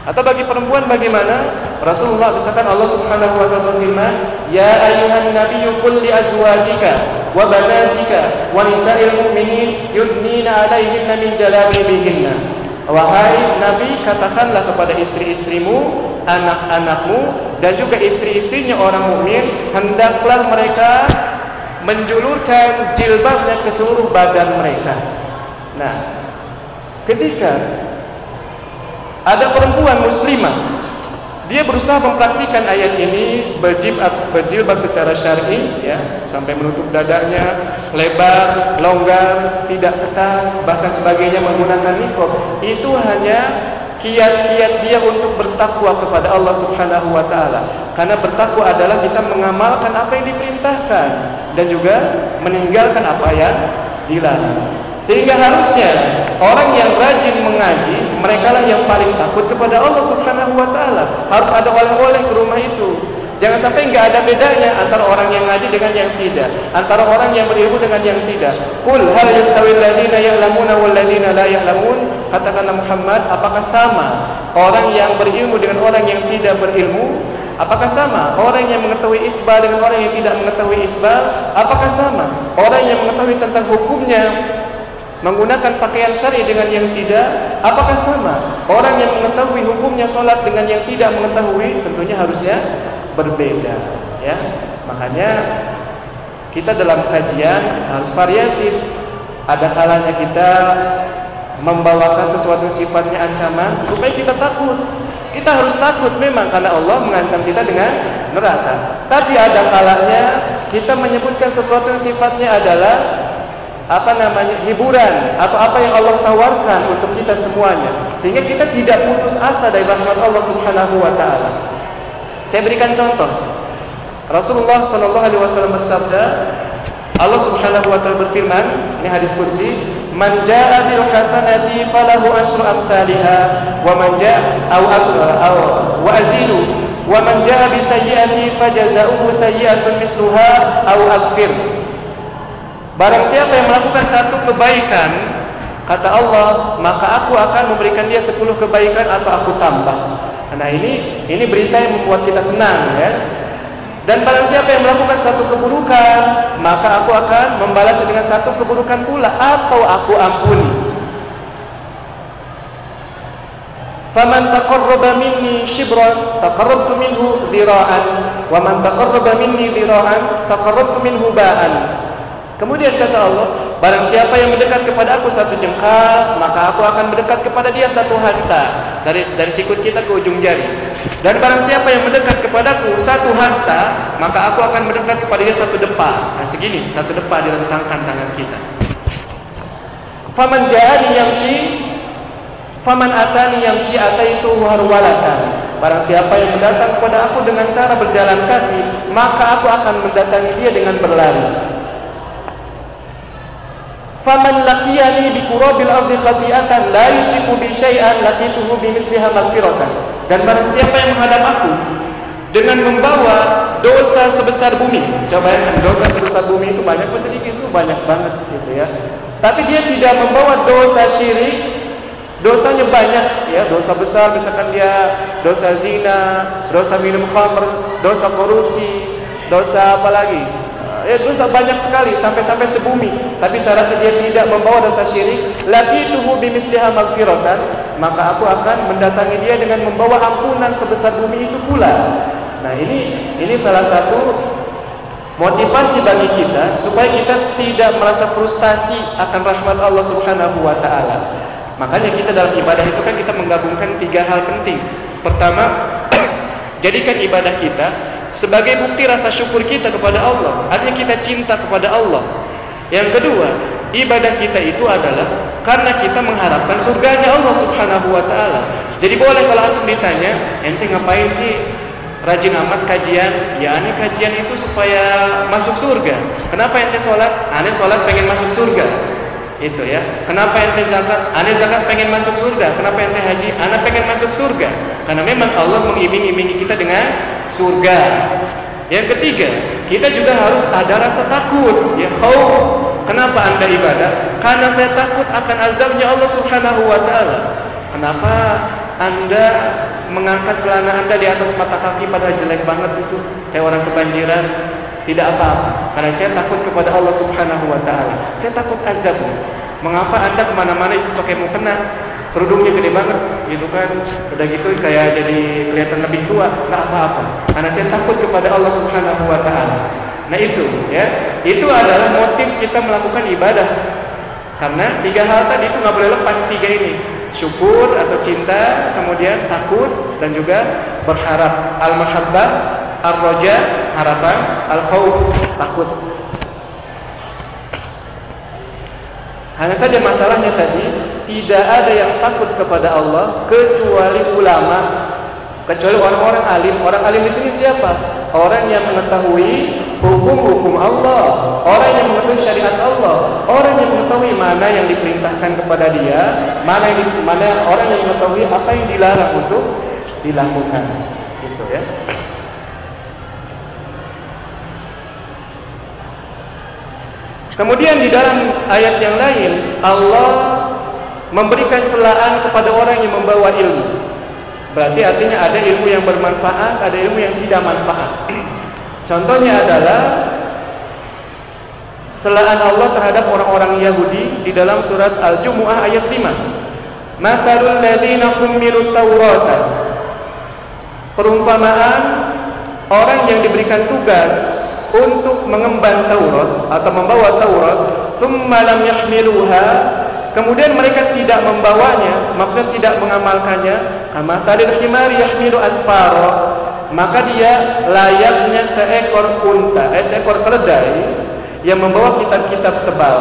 atau bagi perempuan bagaimana? Rasulullah misalkan Allah Subhanahu wa taala berfirman, "Ya ayyuhan nabiyyu qul li azwajika wa banatika wa nisa'il mu'minin yudnina 'alaihinna min jalabibihinna." Wahai Nabi, katakanlah kepada istri-istrimu, anak-anakmu dan juga istri-istrinya orang mukmin, hendaklah mereka menjulurkan jilbabnya ke seluruh badan mereka. Nah, ketika ada perempuan muslimah dia berusaha mempraktikkan ayat ini berjilbab, secara syar'i ya sampai menutup dadanya lebar longgar tidak ketat bahkan sebagainya menggunakan niqab. Itu hanya kiat-kiat dia untuk bertakwa kepada Allah Subhanahu wa taala. Karena bertakwa adalah kita mengamalkan apa yang diperintahkan dan juga meninggalkan apa yang dilarang. Sehingga harusnya orang yang rajin mengaji, mereka lah yang paling takut kepada Allah Subhanahu wa taala. Harus ada oleh-oleh ke rumah itu. Jangan sampai nggak ada bedanya antara orang yang ngaji dengan yang tidak, antara orang yang berilmu dengan yang tidak. Qul hal yastawi alladziina ya'lamuna wal ladziina la ya'lamun? Katakanlah Muhammad, apakah sama orang yang berilmu dengan orang yang tidak berilmu? Apakah sama orang yang mengetahui isbal dengan orang yang tidak mengetahui isbal? Apakah sama orang yang mengetahui tentang hukumnya menggunakan pakaian syari dengan yang tidak apakah sama? Orang yang mengetahui hukumnya sholat dengan yang tidak mengetahui tentunya harusnya berbeda ya. Makanya kita dalam kajian harus variatif. Ada kalanya kita membawakan sesuatu sifatnya ancaman supaya kita takut. Kita harus takut memang karena Allah mengancam kita dengan neraka. Tapi ada kalanya kita menyebutkan sesuatu yang sifatnya adalah apa namanya hiburan atau apa yang Allah tawarkan untuk kita semuanya sehingga kita tidak putus asa dari rahmat Allah Subhanahu wa taala. Saya berikan contoh. Rasulullah sallallahu alaihi wasallam bersabda, Allah Subhanahu wa taala berfirman, ini hadis qudsi, "Man jaa bil falahu asyru amsalha wa man jaa aw aw wa azilu wa man jaa bi sayyi'ati fajazaohu sayyi'atun misluha aw akfir barang siapa yang melakukan satu kebaikan kata Allah maka aku akan memberikan dia 10 kebaikan atau aku tambah. Nah ini ini berita yang membuat kita senang ya. Dan barang siapa yang melakukan satu keburukan maka aku akan membalas dengan satu keburukan pula atau aku ampuni. Faman taqarraba minni shibran taqarrabtu minhu dhira'an. Wa man taqarraba minni dhira'an taqarrabtu minhu ba'an kemudian kata Allah barang siapa yang mendekat kepada aku satu jengkal maka aku akan mendekat kepada dia satu hasta dari dari sikut kita ke ujung jari dan barang siapa yang mendekat kepadaku satu hasta maka aku akan mendekat kepada dia satu depa nah segini satu depa direntangkan tangan kita faman ja'ani yamshi Faman atani yang si itu harwalatan. Barang siapa yang mendatang kepada aku dengan cara berjalan kaki, maka aku akan mendatangi dia dengan berlari. Faman laqiyani bi qurabil ardi khati'atan la yusiku bi syai'an laqituhu bi misliha maghfiratan. Dan barang siapa yang menghadap aku dengan membawa dosa sebesar bumi. Coba ya, dosa sebesar bumi itu banyak apa sedikit itu banyak banget gitu ya. Tapi dia tidak membawa dosa syirik dosanya banyak ya dosa besar misalkan dia dosa zina dosa minum khamr dosa korupsi dosa apa lagi ya dosa banyak sekali sampai-sampai sebumi. Tapi syaratnya dia tidak membawa dosa syirik. Lagi tuhu bimisliha magfiratan maka aku akan mendatangi dia dengan membawa ampunan sebesar bumi itu pula. Nah ini ini salah satu motivasi bagi kita supaya kita tidak merasa frustasi akan rahmat Allah Subhanahu wa taala. Makanya kita dalam ibadah itu kan kita menggabungkan tiga hal penting. Pertama, jadikan ibadah kita sebagai bukti rasa syukur kita kepada Allah. Artinya kita cinta kepada Allah. Yang kedua, ibadah kita itu adalah karena kita mengharapkan surganya Allah Subhanahu wa taala. Jadi boleh kalau antum ditanya, ente ngapain sih rajin amat kajian? Ya aneh kajian itu supaya masuk surga. Kenapa ente sholat? Aneh sholat pengen masuk surga itu ya kenapa ente zakat ane zakat pengen masuk surga kenapa ente haji ane pengen masuk surga karena memang Allah mengiming-imingi kita dengan surga. Yang ketiga kita juga harus ada rasa takut ya khauf. Kenapa anda ibadah? Karena saya takut akan azabnya Allah subhanahu wa ta'ala. Kenapa anda mengangkat celana anda di atas mata kaki pada jelek banget itu? Kayak orang kebanjiran. Tidak apa-apa. Karena saya takut kepada Allah Subhanahu wa taala. Saya takut azab. Mengapa Anda ke mana mana itu pakai mukena? Kerudungnya gede banget gitu kan. Udah gitu kayak jadi kelihatan lebih tua, enggak apa-apa. Karena saya takut kepada Allah Subhanahu wa taala. Nah itu ya, itu adalah motif kita melakukan ibadah. Karena tiga hal tadi itu nggak boleh lepas tiga ini syukur atau cinta, kemudian takut dan juga berharap. Al-mahabbah, ar-raja, harapan, al-khauf, takut. Hanya saja masalahnya tadi tidak ada yang takut kepada Allah kecuali ulama, kecuali orang-orang alim. Orang alim di sini siapa? Orang yang mengetahui hukum-hukum Allah, orang yang mengetahui syariat Allah, orang yang mengetahui mana yang diperintahkan kepada dia, mana yang mana orang yang mengetahui apa yang dilarang untuk dilakukan. Gitu ya. Kemudian di dalam ayat yang lain Allah memberikan celaan kepada orang yang membawa ilmu. Berarti artinya ada ilmu yang bermanfaat, ada ilmu yang tidak manfaat. Contohnya adalah celaan Allah terhadap orang-orang Yahudi di dalam surat Al-Jumu'ah ayat 5. Matalul ladzina hummilut Taurata. Perumpamaan orang yang diberikan tugas untuk mengemban Taurat atau membawa Taurat thumma lam yahmiluha kemudian mereka tidak membawanya maksudnya tidak mengamalkannya kama talil himar yahmilu asfara maka dia layaknya seekor unta eh, seekor keledai yang membawa kitab-kitab tebal.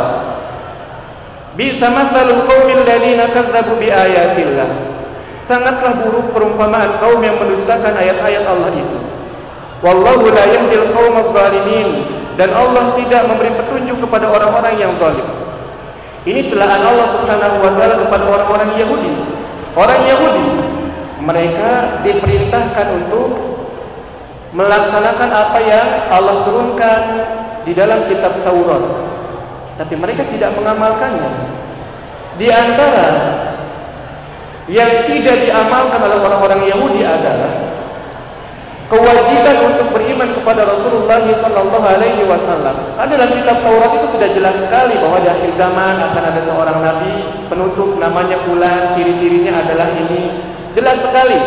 Bisa masalul qaumil ladina kadzabu bi ayatillah sangatlah buruk perumpamaan kaum yang mendustakan ayat-ayat Allah itu. Wallahu la yahdil qaumadh dan Allah tidak memberi petunjuk kepada orang-orang yang zalim. Ini celaan Allah Subhanahu wa taala kepada orang-orang Yahudi. Orang Yahudi mereka diperintahkan untuk melaksanakan apa yang Allah turunkan di dalam kitab Taurat. Tapi mereka tidak mengamalkannya. Di antara yang tidak diamalkan oleh orang-orang Yahudi adalah kewajiban untuk beriman kepada Rasulullah sallallahu alaihi wasallam. Ada dalam kitab Taurat itu sudah jelas sekali bahwa di akhir zaman akan ada seorang nabi penutup namanya fulan, ciri-cirinya adalah ini. Jelas sekali.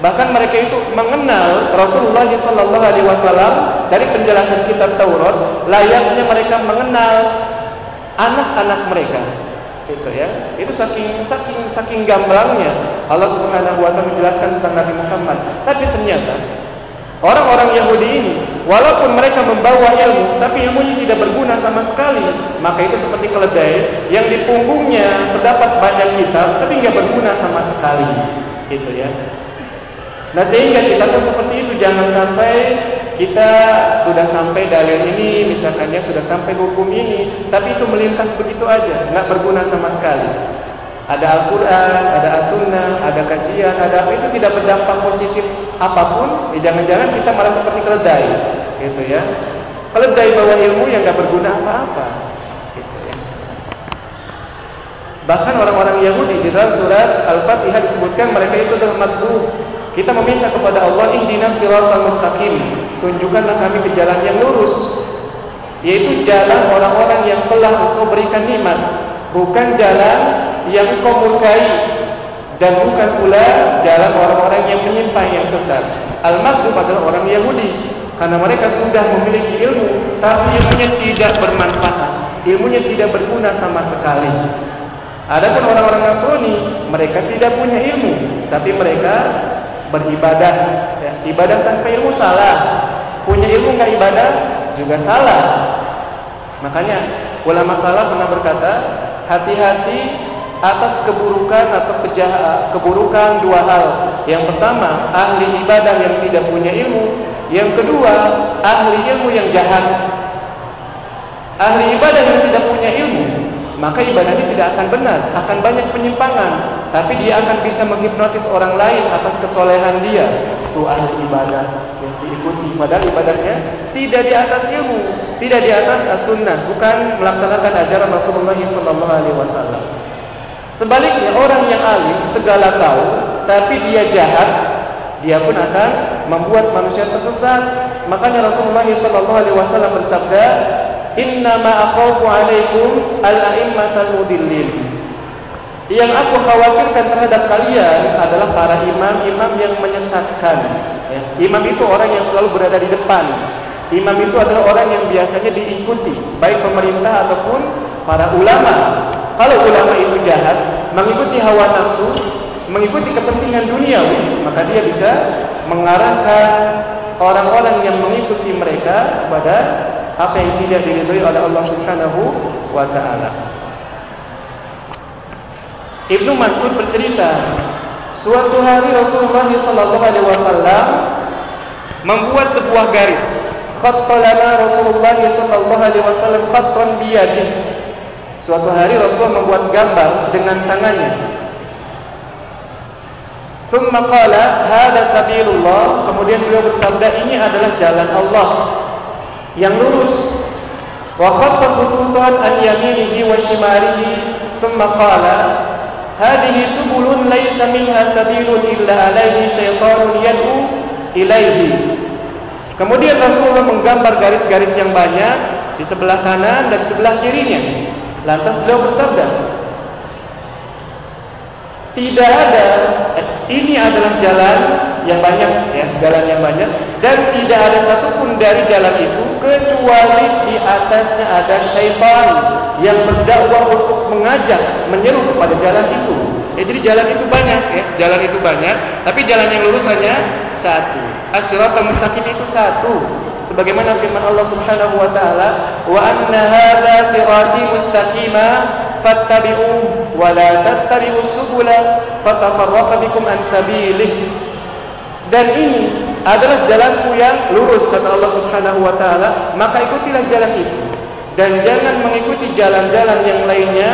Bahkan mereka itu mengenal Rasulullah sallallahu alaihi wasallam dari penjelasan kitab Taurat, layaknya mereka mengenal anak-anak mereka. Itu ya. Itu saking saking saking gamblangnya Allah Subhanahu wa taala menjelaskan tentang Nabi Muhammad. Tapi ternyata orang-orang Yahudi ini walaupun mereka membawa ilmu tapi ilmunya tidak berguna sama sekali, maka itu seperti keledai yang di punggungnya terdapat banyak kitab tapi nggak berguna sama sekali. Gitu ya. Nah sehingga kita pun seperti itu jangan sampai kita sudah sampai dalil ini misalkan ya sudah sampai hukum ini tapi itu melintas begitu aja nggak berguna sama sekali ada Al-Quran, ada As-Sunnah, ada kajian, ada apa itu tidak berdampak positif apa pun ya jangan-jangan kita malah seperti keledai gitu ya keledai bawa ilmu yang nggak berguna apa-apa gitu ya. bahkan orang-orang Yahudi di dalam surat Al-Fatihah disebutkan mereka itu adalah kita meminta kepada Allah ihdinas siratal mustaqim. Tunjukkanlah kami ke jalan yang lurus. Yaitu jalan orang-orang yang telah Engkau berikan nikmat, bukan jalan yang Engkau murkai dan bukan pula jalan orang-orang yang menyimpang yang sesat. Al-Maghdub adalah orang Yahudi karena mereka sudah memiliki ilmu tapi ilmunya tidak bermanfaat, ilmunya tidak berguna sama sekali. Adapun orang-orang Nasrani, mereka tidak punya ilmu, tapi mereka beribadah ya. ibadah tanpa ilmu salah punya ilmu nggak ibadah juga salah makanya ulama salah pernah berkata hati-hati atas keburukan atau kejahat, keburukan dua hal yang pertama ahli ibadah yang tidak punya ilmu yang kedua ahli ilmu yang jahat ahli ibadah yang tidak punya ilmu maka ibadahnya tidak akan benar, akan banyak penyimpangan. Tapi dia akan bisa menghipnotis orang lain atas kesolehan dia. Itu ahli ibadah yang diikuti. Padahal ibadahnya tidak di atas ilmu, tidak di atas as-sunnah, bukan melaksanakan ajaran Rasulullah SAW. Sebaliknya orang yang alim segala tahu, tapi dia jahat, dia pun akan membuat manusia tersesat. Makanya Rasulullah SAW bersabda, Inna ma akhafu alaikum al-a'immatal mudillin. Yang aku khawatirkan terhadap kalian adalah para imam-imam yang menyesatkan. Ya. Imam itu orang yang selalu berada di depan. Imam itu adalah orang yang biasanya diikuti, baik pemerintah ataupun para ulama. Kalau ulama itu jahat, mengikuti hawa nafsu, mengikuti kepentingan dunia, maka dia bisa mengarahkan orang-orang yang mengikuti mereka kepada apa yang tidak diridhoi oleh Allah Subhanahu wa taala. Ibnu Mas'ud bercerita, suatu hari Rasulullah sallallahu alaihi wasallam membuat sebuah garis. Khattalana Rasulullah sallallahu alaihi wasallam khattan biyadih. Suatu hari Rasul membuat gambar dengan tangannya. Thumma qala hada sabilullah. Kemudian beliau bersabda ini adalah jalan Allah yang lurus wa khatta khututan an yaminihi wa shimalihi thumma qala hadhihi subulun laysa minha sabilun illa alaihi syaitanun yad'u ilaihi kemudian Rasulullah menggambar garis-garis yang banyak di sebelah kanan dan di sebelah kirinya. Lantas beliau bersabda tidak ada eh, ini adalah jalan yang banyak ya jalan yang banyak dan tidak ada satupun dari jalan itu kecuali di atasnya ada syaitan yang berdakwah untuk mengajak menyeru kepada jalan itu. Ya jadi jalan itu banyak ya. Jalan itu banyak tapi jalan yang lurus hanya satu. As-siratal mustaqim itu satu. Sebagaimana firman Allah Subhanahu wa taala wa anna hadza sirati mustaqima fattabi'u wa la tattabi'us subula fatafarraqa bikum an sabilih. Dan ini adalah jalanku yang lurus kata Allah Subhanahu wa taala, maka ikutilah jalan itu. Dan jangan mengikuti jalan-jalan yang lainnya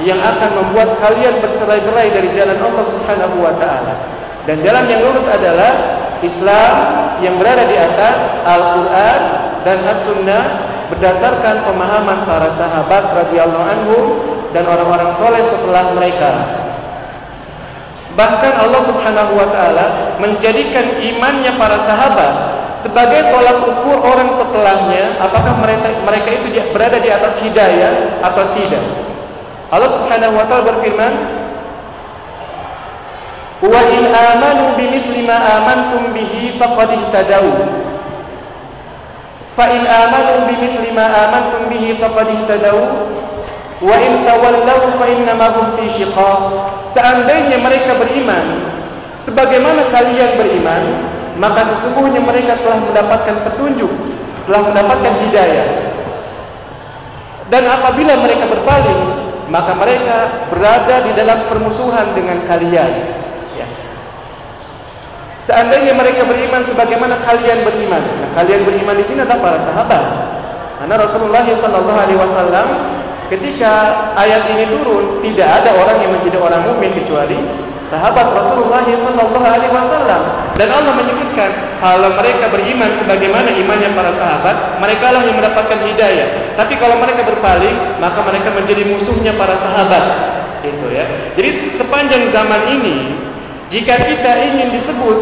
yang akan membuat kalian bercerai-berai dari jalan Allah Subhanahu wa taala. Dan jalan yang lurus adalah Islam yang berada di atas Al-Qur'an dan As-Sunnah berdasarkan pemahaman para sahabat radhiyallahu anhum dan orang-orang soleh setelah mereka. Bahkan Allah Subhanahu wa taala menjadikan imannya para sahabat sebagai tolak ukur orang setelahnya apakah mereka mereka itu berada di atas hidayah atau tidak. Allah Subhanahu wa taala berfirman, "Wa in amanu bimisli ma amantum bihi faqad ihtadaw." Fa in amanu bimisli ma amantum bihi faqad ihtadaw wa in tawallaw fa hum fi shiqaq. Seandainya mereka beriman sebagaimana kalian beriman, maka sesungguhnya mereka telah mendapatkan petunjuk, telah mendapatkan hidayah. Dan apabila mereka berpaling, maka mereka berada di dalam permusuhan dengan kalian. Ya. Seandainya mereka beriman sebagaimana kalian beriman, nah, kalian beriman di sini adalah para sahabat. Karena Rasulullah Shallallahu Alaihi Wasallam ketika ayat ini turun, tidak ada orang yang menjadi orang mukmin kecuali sahabat Rasulullah sallallahu alaihi wasallam. Dan Allah menyebutkan kalau mereka beriman sebagaimana imannya para sahabat mereka lah yang mendapatkan hidayah. Tapi kalau mereka berpaling maka mereka menjadi musuhnya para sahabat. Itu ya. Jadi sepanjang zaman ini jika kita ingin disebut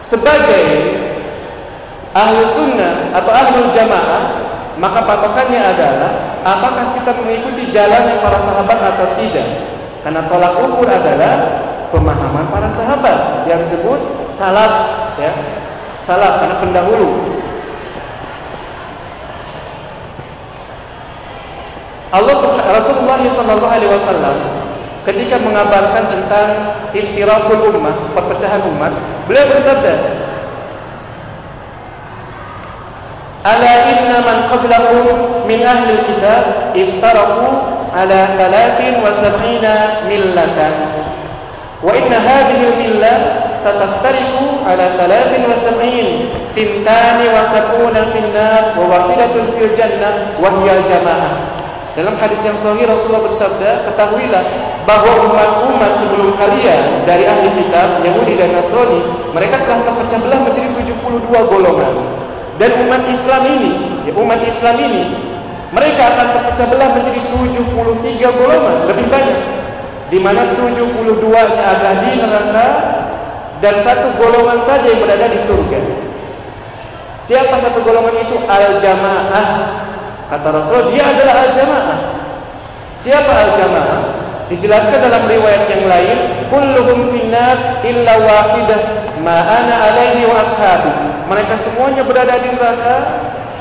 sebagai ahlu sunnah atau ahlu jamaah maka patokannya adalah apakah kita mengikuti jalan yang para sahabat atau tidak karena tolak ukur adalah pemahaman para sahabat yang disebut salaf ya. Salaf karena pendahulu. Allah Rasulullah sallallahu alaihi wasallam ketika mengabarkan tentang iftirakul ummah, perpecahan umat, beliau bersabda, Ala inna man qablakum min ahli kitab iftaraku على ثلاث وسبعين ملة وإن هذه الملة ستفترق على ثلاث وسبعين ثنتان وسبعون في النار وواحدة في الجنة وهي الجماعة Dalam hadis yang sahih Rasulullah bersabda, ketahuilah bahwa umat-umat sebelum kalian dari ahli kitab, Yahudi dan Nasrani, mereka telah terpecah belah menjadi 72 golongan. Dan umat Islam ini, ya umat Islam ini mereka akan terpecah belah menjadi 73 golongan lebih banyak. Di mana 72-nya ada di neraka dan satu golongan saja yang berada di surga. Siapa satu golongan itu? Al-jamaah. Kata Rasul dia adalah al-jamaah. Siapa al-jamaah? Dijelaskan dalam riwayat yang lain kulluhum finnar illa wahidah ma ana alaihi wa ashabi mereka semuanya berada di neraka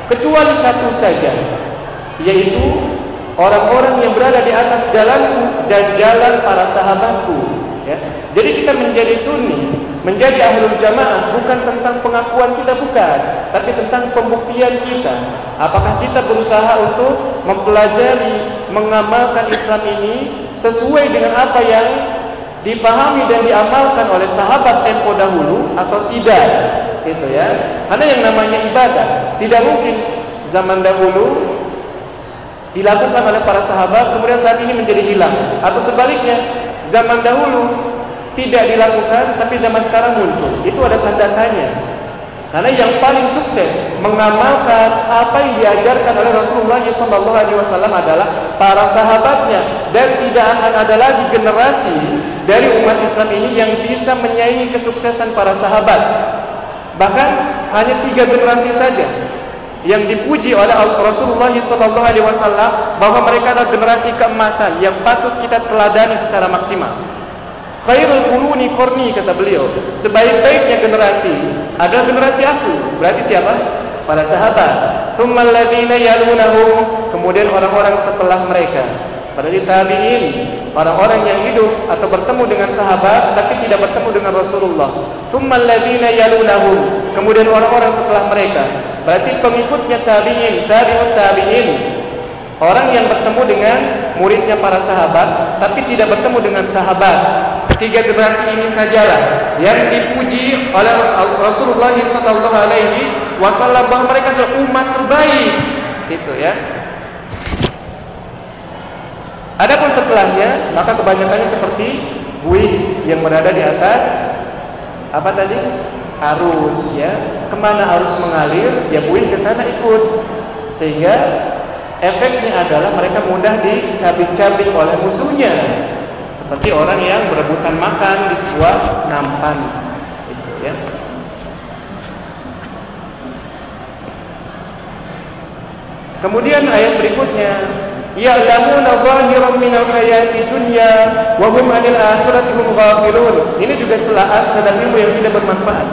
kecuali satu saja yaitu orang-orang yang berada di atas jalanku dan jalan para sahabatku ya. jadi kita menjadi sunni menjadi ahlul jamaah bukan tentang pengakuan kita bukan tapi tentang pembuktian kita apakah kita berusaha untuk mempelajari mengamalkan Islam ini sesuai dengan apa yang dipahami dan diamalkan oleh sahabat tempo dahulu atau tidak itu ya. Karena yang namanya ibadah tidak mungkin zaman dahulu dilakukan oleh para sahabat kemudian saat ini menjadi hilang. Atau sebaliknya zaman dahulu tidak dilakukan tapi zaman sekarang muncul. Itu ada tanda tanya. Karena yang paling sukses mengamalkan apa yang diajarkan oleh Rasulullah SAW adalah para sahabatnya. Dan tidak akan ada lagi generasi dari umat Islam ini yang bisa menyaingi kesuksesan para sahabat bahkan hanya tiga generasi saja yang dipuji oleh Rasulullah sallallahu alaihi wasallam bahwa mereka adalah generasi keemasan yang patut kita teladani secara maksimal. Khairul quruni qarni kata beliau. Sebaik-baiknya generasi adalah generasi aku. Berarti siapa? Para sahabat. Tsummal ladzina yalunahum, kemudian orang-orang setelah mereka. Berarti tabi'in, orang-orang yang hidup atau bertemu dengan sahabat tapi tidak bertemu dengan Rasulullah. Kemudian orang-orang setelah mereka Berarti pengikutnya tabi'in, tabi'ut tabi'in. Orang yang bertemu dengan muridnya para sahabat tapi tidak bertemu dengan sahabat. Tiga generasi ini sajalah yang dipuji oleh Rasulullah sallallahu alaihi wasallam bahwa mereka adalah umat terbaik. Itu ya. Adapun setelahnya, maka kebanyakannya seperti buih yang berada di atas apa tadi? arus ya. Ke mana arus mengalir, ya buih ke sana ikut. Sehingga efeknya adalah mereka mudah dicabik-cabik oleh musuhnya. Seperti orang yang berebutan makan di sebuah nampan itu ya. Kemudian ayat berikutnya, ya'lamuna zahiran minal hayati dunya wa hum 'anil akhirati hum ghafilun. Ini juga celaan terhadap ilmu yang tidak bermanfaat.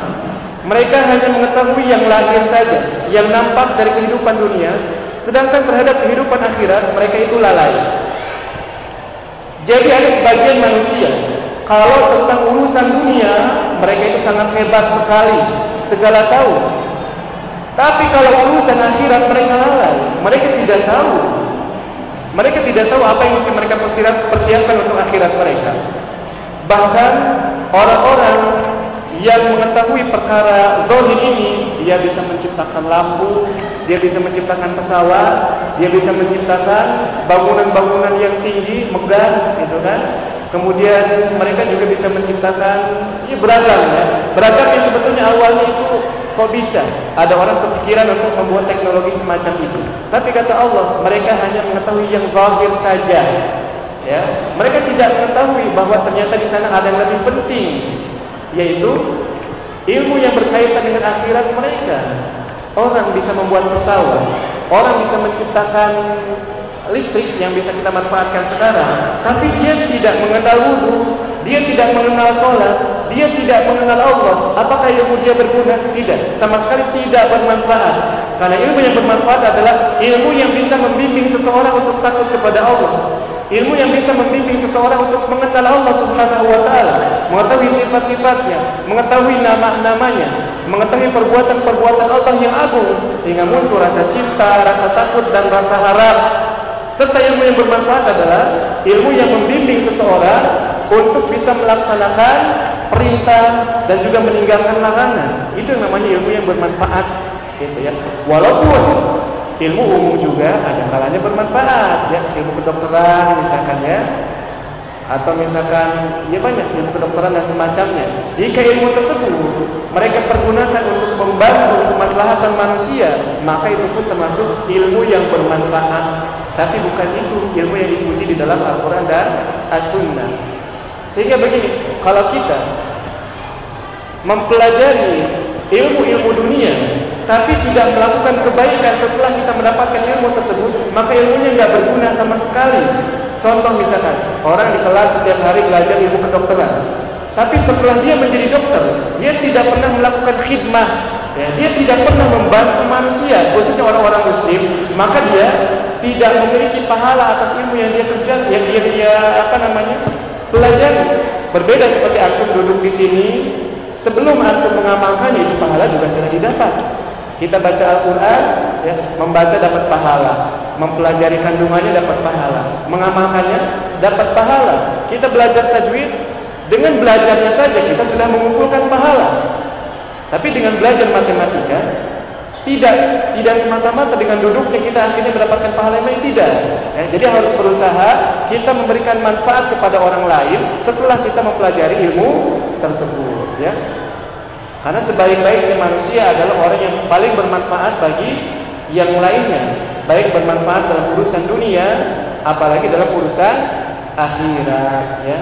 Mereka hanya mengetahui yang lahir saja, yang nampak dari kehidupan dunia, sedangkan terhadap kehidupan akhirat mereka itu lalai. Jadi ada sebagian manusia kalau tentang urusan dunia mereka itu sangat hebat sekali, segala tahu. Tapi kalau urusan akhirat mereka lalai, mereka tidak tahu mereka tidak tahu apa yang mesti mereka persiapkan untuk akhirat mereka. Bahkan orang-orang yang mengetahui perkara zahir ini, dia bisa menciptakan lampu, dia bisa menciptakan pesawat, dia bisa menciptakan bangunan-bangunan yang tinggi, megah, gitu kan? Kemudian mereka juga bisa menciptakan ya beragam ya. Beragam yang sebetulnya awalnya itu Kok bisa ada orang kepikiran untuk membuat teknologi semacam itu? Tapi kata Allah, mereka hanya mengetahui yang zahir saja. Ya, mereka tidak mengetahui bahwa ternyata di sana ada yang lebih penting, yaitu ilmu yang berkaitan dengan akhirat mereka. Orang bisa membuat pesawat, orang bisa menciptakan listrik yang bisa kita manfaatkan sekarang, tapi dia tidak mengenal dia tidak mengenal sholat, dia tidak mengenal Allah. Apakah ilmu dia berguna? Tidak, sama sekali tidak bermanfaat. Karena ilmu yang bermanfaat adalah ilmu yang bisa membimbing seseorang untuk takut kepada Allah. Ilmu yang bisa membimbing seseorang untuk mengenal Allah Subhanahu wa taala, mengetahui sifat-sifatnya, mengetahui nama-namanya, mengetahui perbuatan-perbuatan Allah yang agung sehingga muncul rasa cinta, rasa takut dan rasa harap. Serta ilmu yang bermanfaat adalah ilmu yang membimbing seseorang untuk bisa melaksanakan perintah dan juga meninggalkan larangan. Itu yang namanya ilmu yang bermanfaat, gitu ya. Walaupun ilmu umum juga ada kalanya bermanfaat, ya ilmu kedokteran misalkan ya, atau misalkan ya banyak ilmu kedokteran dan semacamnya. Jika ilmu tersebut mereka pergunakan untuk membantu kemaslahatan manusia, maka itu pun termasuk ilmu yang bermanfaat. Tapi bukan itu ilmu yang dipuji di dalam Al-Quran dan As-Sunnah. Sehingga begini, kalau kita mempelajari ilmu-ilmu dunia tapi tidak melakukan kebaikan setelah kita mendapatkan ilmu tersebut, maka ilmunya nggak berguna sama sekali. Contoh misalkan, orang di kelas setiap hari belajar ilmu kedokteran, tapi setelah dia menjadi dokter, dia tidak pernah melakukan khidmah, ya, dia tidak pernah membantu manusia, khususnya orang-orang muslim, maka dia tidak memiliki pahala atas ilmu yang dia kerjakan, yang dia, dia apa namanya pelajari. Berbeda seperti antum duduk di sini, sebelum antum mengamalkannya itu pahala juga sudah didapat. Kita baca Al-Quran, ya, membaca dapat pahala, mempelajari kandungannya dapat pahala, mengamalkannya dapat pahala. Kita belajar tajwid, dengan belajarnya saja kita sudah mengumpulkan pahala. Tapi dengan belajar matematika, tidak, tidak semata-mata dengan duduknya kita akhirnya mendapatkan pahala yang tidak. Ya, jadi harus berusaha kita memberikan manfaat kepada orang lain setelah kita mempelajari ilmu tersebut. Ya, karena sebaik-baiknya manusia adalah orang yang paling bermanfaat bagi yang lainnya, baik bermanfaat dalam urusan dunia, apalagi dalam urusan akhirat. Ya,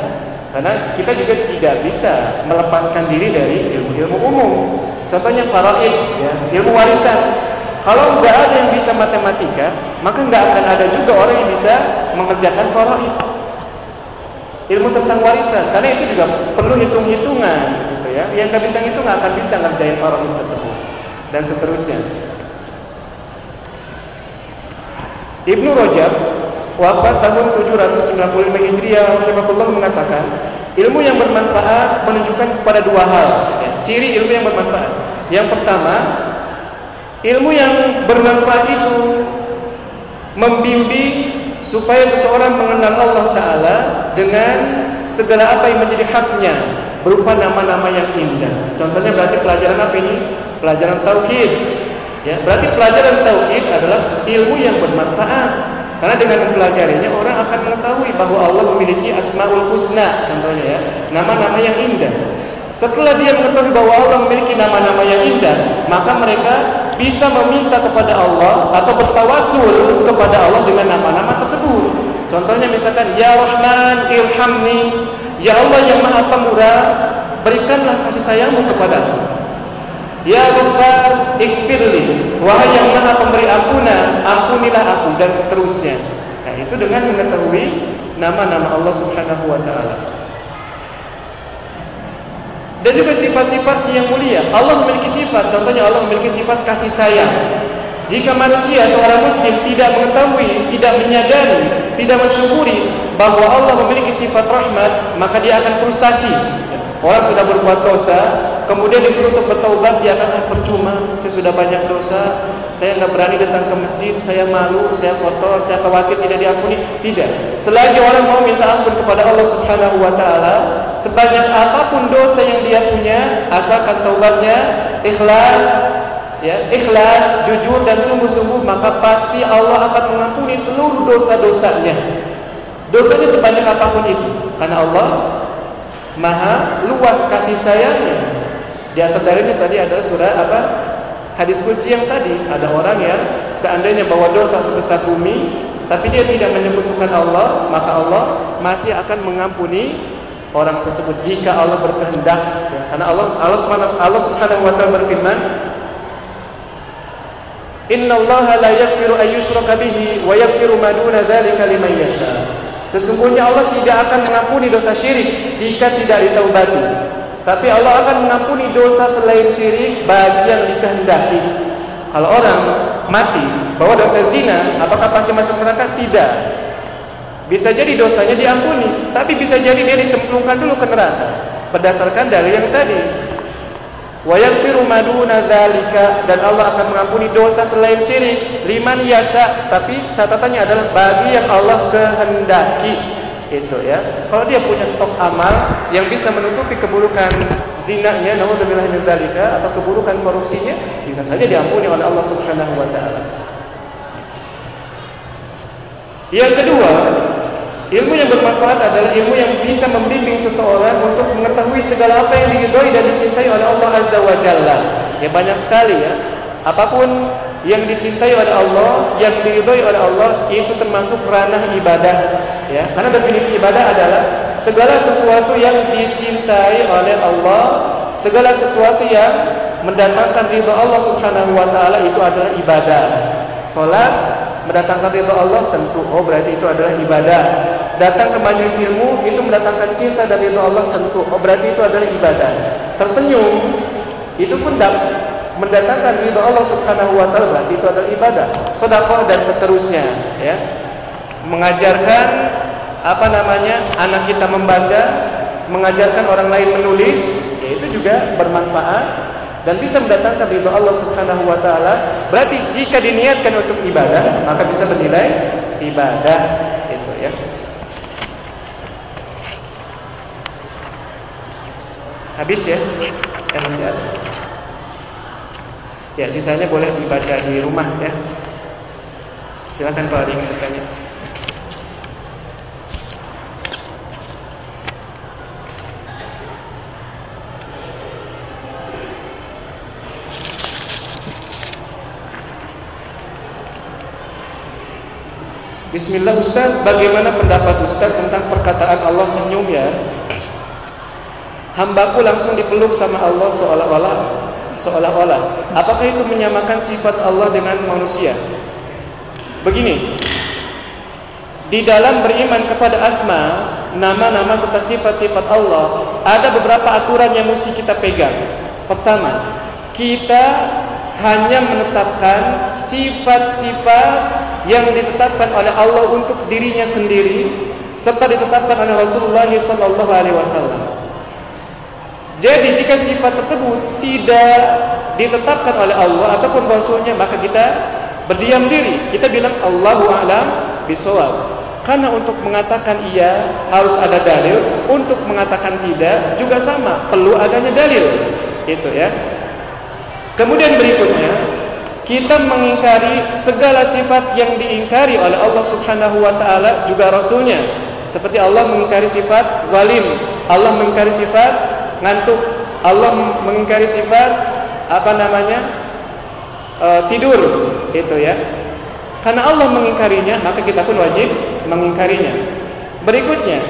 karena kita juga tidak bisa melepaskan diri dari ilmu-ilmu umum. Contohnya faraid, ya, ilmu warisan. Kalau nggak ada yang bisa matematika, maka nggak akan ada juga orang yang bisa mengerjakan faraid. Ilmu tentang warisan, karena itu juga perlu hitung-hitungan, gitu ya. Yang nggak bisa itu nggak akan bisa ngerjain faraid tersebut dan seterusnya. Ibnu Rajab wafat tahun 795 Hijriah rahimahullah mengatakan ilmu yang bermanfaat menunjukkan kepada dua hal. Ya, ciri ilmu yang bermanfaat. Yang pertama ilmu yang bermanfaat itu membimbing supaya seseorang mengenal Allah Ta'ala dengan segala apa yang menjadi haknya berupa nama-nama yang indah. Contohnya berarti pelajaran apa ini? pelajaran Tauhid. Ya, berarti pelajaran Tauhid adalah ilmu yang bermanfaat karena dengan mempelajarinya orang akan mengetahui bahwa Allah memiliki asmaul husna contohnya ya, nama-nama yang indah. Setelah dia mengetahui bahwa Allah memiliki nama-nama yang indah, maka mereka bisa meminta kepada Allah atau bertawasul kepada Allah dengan nama-nama tersebut. Contohnya misalkan Ya Rahman ilhamni, Ya Allah yang Maha Pemurah, berikanlah kasih sayangmu kepada Ya Ghaffar ikfirli, wahai yang Maha Pemberi ampunan, ampunilah aku dan seterusnya. Nah, itu dengan mengetahui nama-nama Allah Subhanahu wa taala dan juga sifat-sifat yang mulia. Allah memiliki sifat, contohnya Allah memiliki sifat kasih sayang. Jika manusia seorang muslim tidak mengetahui, tidak menyadari, tidak mensyukuri bahwa Allah memiliki sifat rahmat, maka dia akan frustasi. Orang sudah berbuat dosa, kemudian disuruh untuk bertaubat, dia akan percuma, saya sudah banyak dosa, saya nggak berani datang ke masjid, saya malu, saya kotor, saya khawatir tidak diampuni. Tidak. Selagi orang mau minta ampun kepada Allah Subhanahu wa taala, sebanyak apa pun dosa yang dia punya, asalkan taubatnya ikhlas, ya, ikhlas, jujur dan sungguh-sungguh, maka pasti Allah akan mengampuni seluruh dosa-dosanya. Dosanya sebanyak apa pun itu, karena Allah maha luas kasih sayangnya. Di antara ini tadi adalah surah apa? Hadis kunci yang tadi ada orang yang seandainya bawa dosa sebesar bumi, tapi dia tidak menyebutkan Allah, maka Allah masih akan mengampuni orang tersebut jika Allah berkehendak. Ya, karena Allah Allah Subhanahu Allah Subhanahu wa taala berfirman, Allah la yaghfiru an yushraka bihi wa yaghfiru ma duna dzalika liman yasha. Sesungguhnya Allah tidak akan mengampuni dosa syirik jika tidak ditaubati. Tapi Allah akan mengampuni dosa selain syirik bagi yang dikehendaki. Kalau orang mati bawa dosa zina, apakah pasti masuk neraka? Tidak. Bisa jadi dosanya diampuni, tapi bisa jadi dia dicemplungkan dulu ke neraka berdasarkan dari yang tadi. Wa yaghfiru dzalika dan Allah akan mengampuni dosa selain syirik liman yasha tapi catatannya adalah bagi yang Allah kehendaki itu ya. Kalau dia punya stok amal yang bisa menutupi keburukan zinanya, naudzubillah min dzalika atau keburukan korupsinya, bisa saja diampuni oleh Allah Subhanahu wa taala. Yang kedua, Ilmu yang bermanfaat adalah ilmu yang bisa membimbing seseorang untuk mengetahui segala apa yang diridhoi dan dicintai oleh Allah Azza wa Jalla. Ya banyak sekali ya. Apa pun yang dicintai oleh Allah, yang diridhoi oleh Allah itu termasuk ranah ibadah. Ya, karena definisi ibadah adalah segala sesuatu yang dicintai oleh Allah, segala sesuatu yang mendatangkan ridho Allah Subhanahu wa taala itu adalah ibadah. Salat mendatangkan ridho Allah tentu oh berarti itu adalah ibadah datang ke majelis ilmu itu mendatangkan cinta dari Allah tentu oh berarti itu adalah ibadah tersenyum itu pun mendatangkan ridho Allah Subhanahu wa taala berarti itu adalah ibadah sedekah dan seterusnya ya mengajarkan apa namanya anak kita membaca mengajarkan orang lain menulis ya itu juga bermanfaat dan bisa mendatangkan ridho Allah Subhanahu wa taala berarti jika diniatkan untuk ibadah maka bisa bernilai ibadah itu ya Habis ya? Yang masih ada. Ya, sisanya boleh dibaca di rumah ya. Silakan kalau ada yang bertanya. Bismillah Ustaz, bagaimana pendapat Ustaz tentang perkataan Allah senyum ya? hambaku langsung dipeluk sama Allah seolah-olah seolah-olah. Apakah itu menyamakan sifat Allah dengan manusia? Begini. Di dalam beriman kepada asma nama-nama serta sifat-sifat Allah ada beberapa aturan yang mesti kita pegang. Pertama kita hanya menetapkan sifat-sifat yang ditetapkan oleh Allah untuk dirinya sendiri serta ditetapkan oleh Rasulullah sallallahu alaihi wasallam jadi jika sifat tersebut tidak ditetapkan oleh Allah ataupun Rasulnya maka kita berdiam diri. Kita bilang Allahu a'lam bisawab. Karena untuk mengatakan iya harus ada dalil, untuk mengatakan tidak juga sama, perlu adanya dalil. Itu ya. Kemudian berikutnya, kita mengingkari segala sifat yang diingkari oleh Allah Subhanahu wa taala juga rasulnya. Seperti Allah mengingkari sifat zalim, Allah mengingkari sifat ngantuk. Allah mengingkari sifat apa namanya e, tidur itu ya. Karena Allah mengingkarinya maka kita pun wajib mengingkarinya. Berikutnya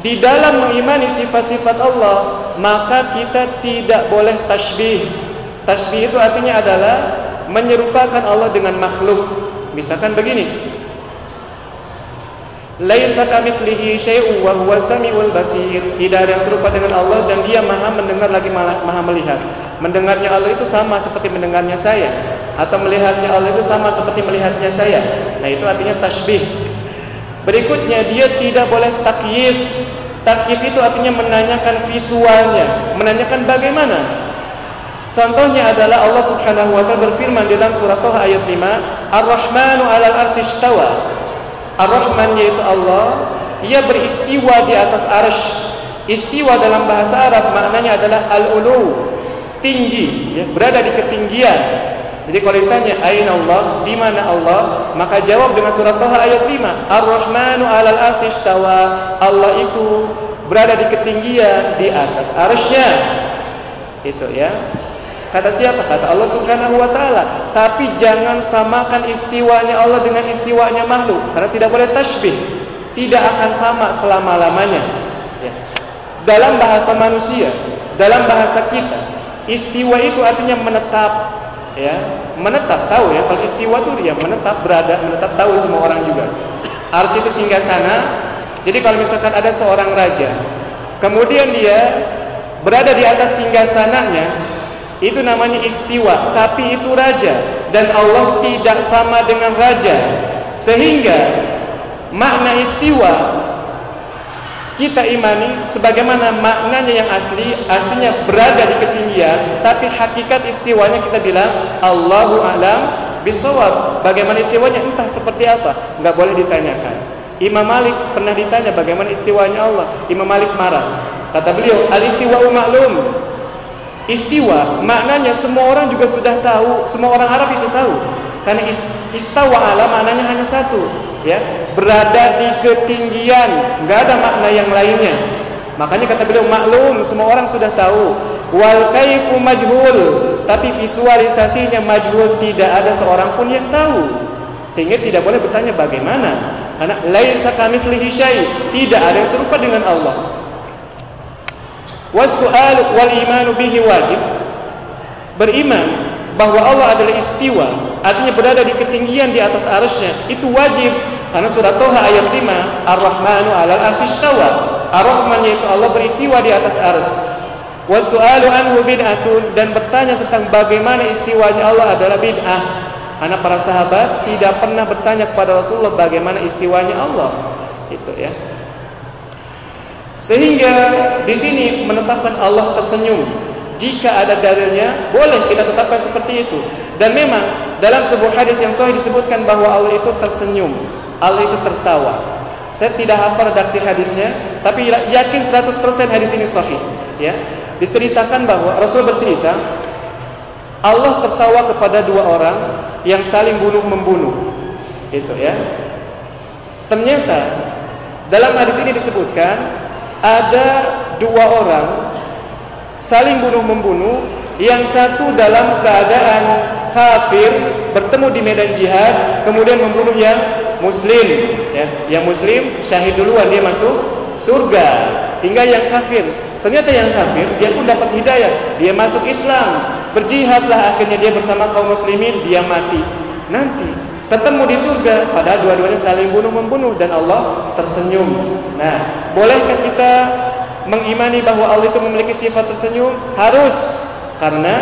di dalam mengimani sifat-sifat Allah maka kita tidak boleh tasbih tasbih itu artinya adalah menyerupakan Allah dengan makhluk. Misalkan begini Laisa kamitslihi syai'un wa huwa samiul basir. Tidak ada yang serupa dengan Allah dan Dia Maha mendengar lagi Maha melihat. Mendengarnya Allah itu sama seperti mendengarnya saya atau melihatnya Allah itu sama seperti melihatnya saya. Nah, itu artinya tasbih. Berikutnya dia tidak boleh takyif. Takyif itu artinya menanyakan visualnya, menanyakan bagaimana. Contohnya adalah Allah Subhanahu wa taala berfirman dalam surah Taha ayat 5, Ar-Rahmanu 'alal arsy istawa. Ar-Rahman yaitu Allah ia beristiwa di atas arsh. Istiwa dalam bahasa Arab maknanya adalah al-ulu tinggi ya, berada di ketinggian. Jadi kalau ditanya aina Allah? Di mana Allah? Maka jawab dengan surat Taha ayat 5 Ar-Rahmanu 'alal arsy Allah itu berada di ketinggian di atas arsy itu ya Kata siapa? Kata Allah Subhanahu wa taala. Tapi jangan samakan istiwanya Allah dengan istiwanya makhluk karena tidak boleh tasbih. Tidak akan sama selama-lamanya. Ya. Dalam bahasa manusia, dalam bahasa kita, istiwa itu artinya menetap ya, menetap tahu ya kalau istiwa itu dia menetap berada, menetap tahu semua orang juga. Ars itu singgah sana. Jadi kalau misalkan ada seorang raja, kemudian dia berada di atas singgah sananya, itu namanya istiwa tapi itu raja. Dan Allah tidak sama dengan raja. Sehingga makna istiwa kita imani sebagaimana maknanya yang asli aslinya berada di ketinggian tapi hakikat istiwanya kita bilang Allahu alam bisawab bagaimana istiwanya? Entah seperti apa. Nggak boleh ditanyakan. Imam Malik pernah ditanya bagaimana istiwanya Allah. Imam Malik marah. Kata beliau al istiwa maklum Istiwa maknanya semua orang juga sudah tahu, semua orang Arab itu tahu. Karena istawa ala maknanya hanya satu, ya, berada di ketinggian, nggak ada makna yang lainnya. Makanya kata beliau maklum, semua orang sudah tahu. Wal kaifu majhul, tapi visualisasinya majhul, tidak ada seorang pun yang tahu. Sehingga tidak boleh bertanya bagaimana. Karena laisa kamitslihi tidak ada yang serupa dengan Allah wasu'al wal imanu bihi wajib. Beriman bahwa Allah adalah istiwa artinya berada di ketinggian di atas arusnya itu wajib. Karena surat Toha ayat 5 Ar-Rahmanu alal asistawa Ar-Rahman yaitu Allah beristiwa di atas arus wasu'alu anhu bid'atun dan bertanya tentang bagaimana istiwanya Allah adalah bid'ah. Karena para sahabat tidak pernah bertanya kepada Rasulullah bagaimana istiwanya Allah. Itu ya sehingga di sini menetapkan Allah tersenyum. Jika ada dalilnya, boleh kita tetapkan seperti itu. Dan memang dalam sebuah hadis yang sahih disebutkan bahwa Allah itu tersenyum, Allah itu tertawa. Saya tidak hafal redaksi hadisnya, tapi yakin 100% hadis ini sahih, ya. Diceritakan bahwa Rasul bercerita Allah tertawa kepada dua orang yang saling bunuh membunuh. Itu ya. Ternyata dalam hadis ini disebutkan ada dua orang saling bunuh membunuh yang satu dalam keadaan kafir bertemu di medan jihad kemudian membunuh yang muslim. Ya yang muslim syahid duluan dia masuk surga. Tinggal yang kafir. Ternyata yang kafir dia pun dapat hidayah. Dia masuk Islam. Berjihadlah akhirnya dia bersama kaum muslimin dia mati. Nanti ketemu di surga padahal dua-duanya saling bunuh membunuh dan Allah tersenyum. Nah bolehkah kita mengimani bahwa Allah itu memiliki sifat tersenyum? Harus karena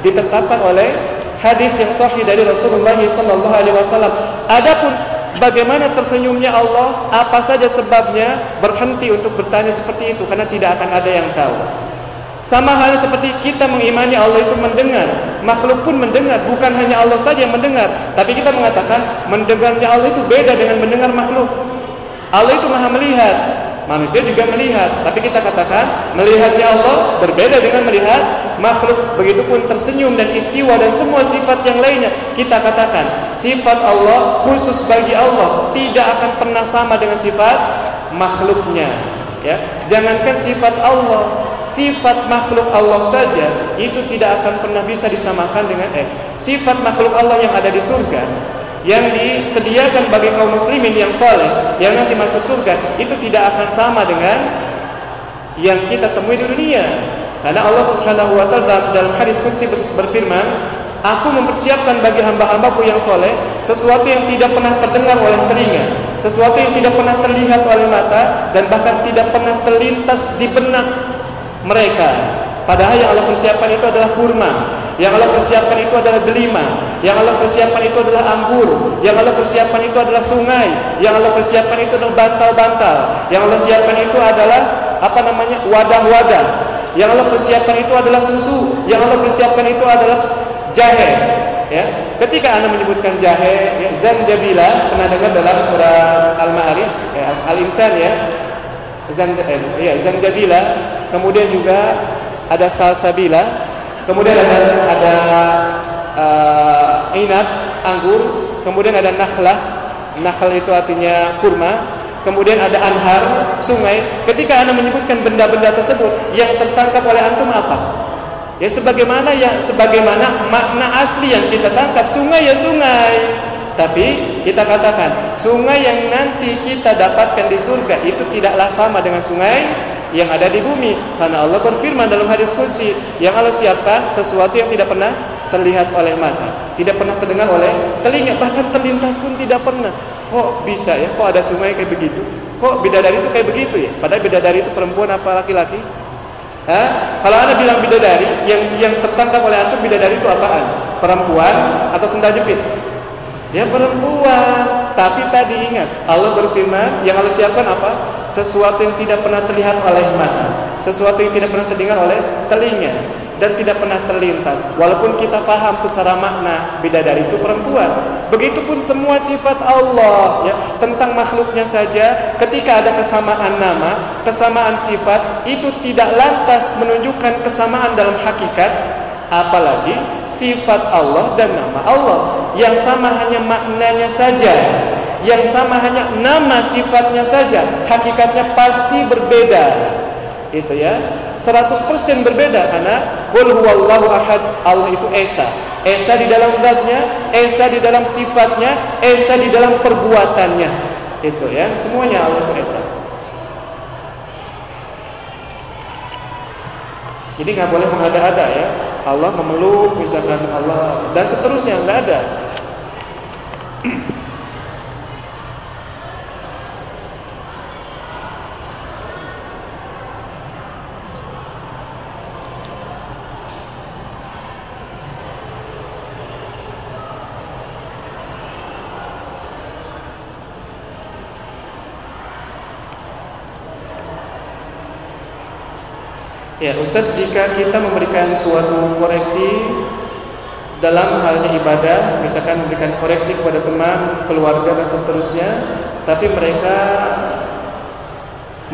ditetapkan oleh hadis yang sahih dari Rasulullah sallallahu alaihi wasallam. Adapun bagaimana tersenyumnya Allah apa saja sebabnya berhenti untuk bertanya seperti itu karena tidak akan ada yang tahu sama halnya seperti kita mengimani Allah itu mendengar, makhluk pun mendengar, bukan hanya Allah saja yang mendengar, tapi kita mengatakan mendengarnya Allah itu beda dengan mendengar makhluk. Allah itu Maha melihat, manusia juga melihat, tapi kita katakan melihatnya Allah berbeda dengan melihat makhluk. Begitupun tersenyum dan istiwa dan semua sifat yang lainnya, kita katakan sifat Allah khusus bagi Allah, tidak akan pernah sama dengan sifat makhluknya. Ya, jangankan sifat Allah, sifat makhluk Allah saja itu tidak akan pernah bisa disamakan dengan eh sifat makhluk Allah yang ada di surga yang disediakan bagi kaum muslimin yang soleh yang nanti masuk surga itu tidak akan sama dengan yang kita temui di dunia. Karena Allah Subhanahu wa taala dalam hadis qudsi berfirman Aku mempersiapkan bagi hamba-hambaku yang soleh sesuatu yang tidak pernah terdengar oleh telinga, sesuatu yang tidak pernah terlihat oleh mata, dan bahkan tidak pernah terlintas di benak mereka. Padahal yang Allah persiapkan itu adalah kurma, yang Allah persiapkan itu adalah delima, yang Allah persiapkan itu adalah anggur, yang Allah persiapkan itu adalah sungai, yang Allah persiapkan itu adalah bantal-bantal, yang Allah siapkan itu adalah apa namanya wadah-wadah, yang Allah persiapkan itu adalah susu, yang Allah persiapkan itu adalah jahe. Ya. Ketika anda menyebutkan jahe ya, zanjabila pernah dengar dalam surah al-ma'arij ya, al-insan ya. Eh, ya zanjabila kemudian juga ada salsabila. Kemudian ada ada uh, inat anggur. Kemudian ada nakhlah nakhl itu artinya kurma. Kemudian ada anhar sungai. Ketika anda menyebutkan benda-benda tersebut yang tertangkap oleh antum apa? Ya sebagaimana yang sebagaimana makna asli yang kita tangkap. Sungai ya sungai. Tapi kita katakan sungai yang nanti kita dapatkan di surga itu tidaklah sama dengan sungai yang ada di bumi karena Allah berfirman dalam hadis qudsi yang Allah siapkan sesuatu yang tidak pernah terlihat oleh mata, tidak pernah terdengar oleh telinga, bahkan terlintas pun tidak pernah. Kok bisa ya? Kok ada sungai kayak begitu? Kok bidadari itu kayak begitu ya? Padahal bidadari itu perempuan apa laki-laki? Hah? Kalau anda bilang bidadari, yang yang tertangkap oleh antum bidadari itu apaan? Perempuan atau sendal jepit? Ya perempuan. Tapi tadi ingat, Allah berfirman, yang Allah siapkan apa? Sesuatu yang tidak pernah terlihat oleh mata, sesuatu yang tidak pernah terdengar oleh telinga dan tidak pernah terlintas walaupun kita faham secara makna bidadari itu perempuan begitupun semua sifat Allah ya tentang makhluknya saja ketika ada kesamaan nama kesamaan sifat itu tidak lantas menunjukkan kesamaan dalam hakikat apalagi sifat Allah dan nama Allah. Yang sama hanya maknanya saja. Yang sama hanya nama sifatnya saja. Hakikatnya pasti berbeda. Itu ya. 100% berbeda karena qul huwallahu ahad. Allah itu esa. Esa di dalam zatnya esa di dalam sifatnya esa di dalam perbuatannya. Itu ya. Semuanya Allah itu esa. Jadi nggak boleh mengada-ada ya Allah memeluk misalkan Allah dan seterusnya nggak ada Ya, Ustaz, jika kita memberikan suatu koreksi dalam halnya ibadah, misalkan memberikan koreksi kepada teman, keluarga dan seterusnya, tapi mereka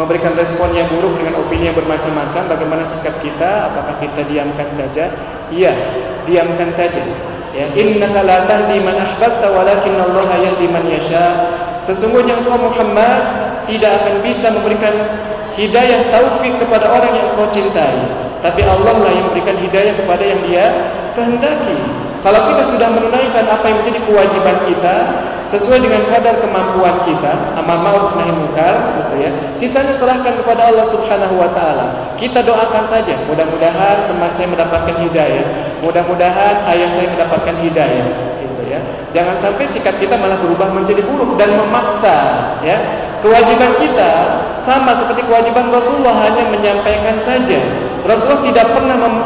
memberikan respon yang buruk dengan opini yang bermacam-macam, bagaimana sikap kita? Apakah kita diamkan saja? Iya, diamkan saja. Ya, innaka la tahdi man ahbabta walakin Allah yahdi man yasha. Sesungguhnya engkau Muhammad tidak akan bisa memberikan hidayah taufik kepada orang yang kau cintai. Tapi Allah lah yang memberikan hidayah kepada yang dia kehendaki. Kalau kita sudah menunaikan apa yang menjadi kewajiban kita sesuai dengan kadar kemampuan kita amal ma'ruf nahi munkar gitu ya sisanya serahkan kepada Allah Subhanahu wa taala. Kita doakan saja. Mudah-mudahan teman saya mendapatkan hidayah. Mudah-mudahan ayah saya mendapatkan hidayah gitu ya. Jangan sampai sikap kita malah berubah menjadi buruk dan memaksa ya kewajiban kita sama seperti kewajiban Rasulullah hanya menyampaikan saja. Rasulullah tidak pernah mem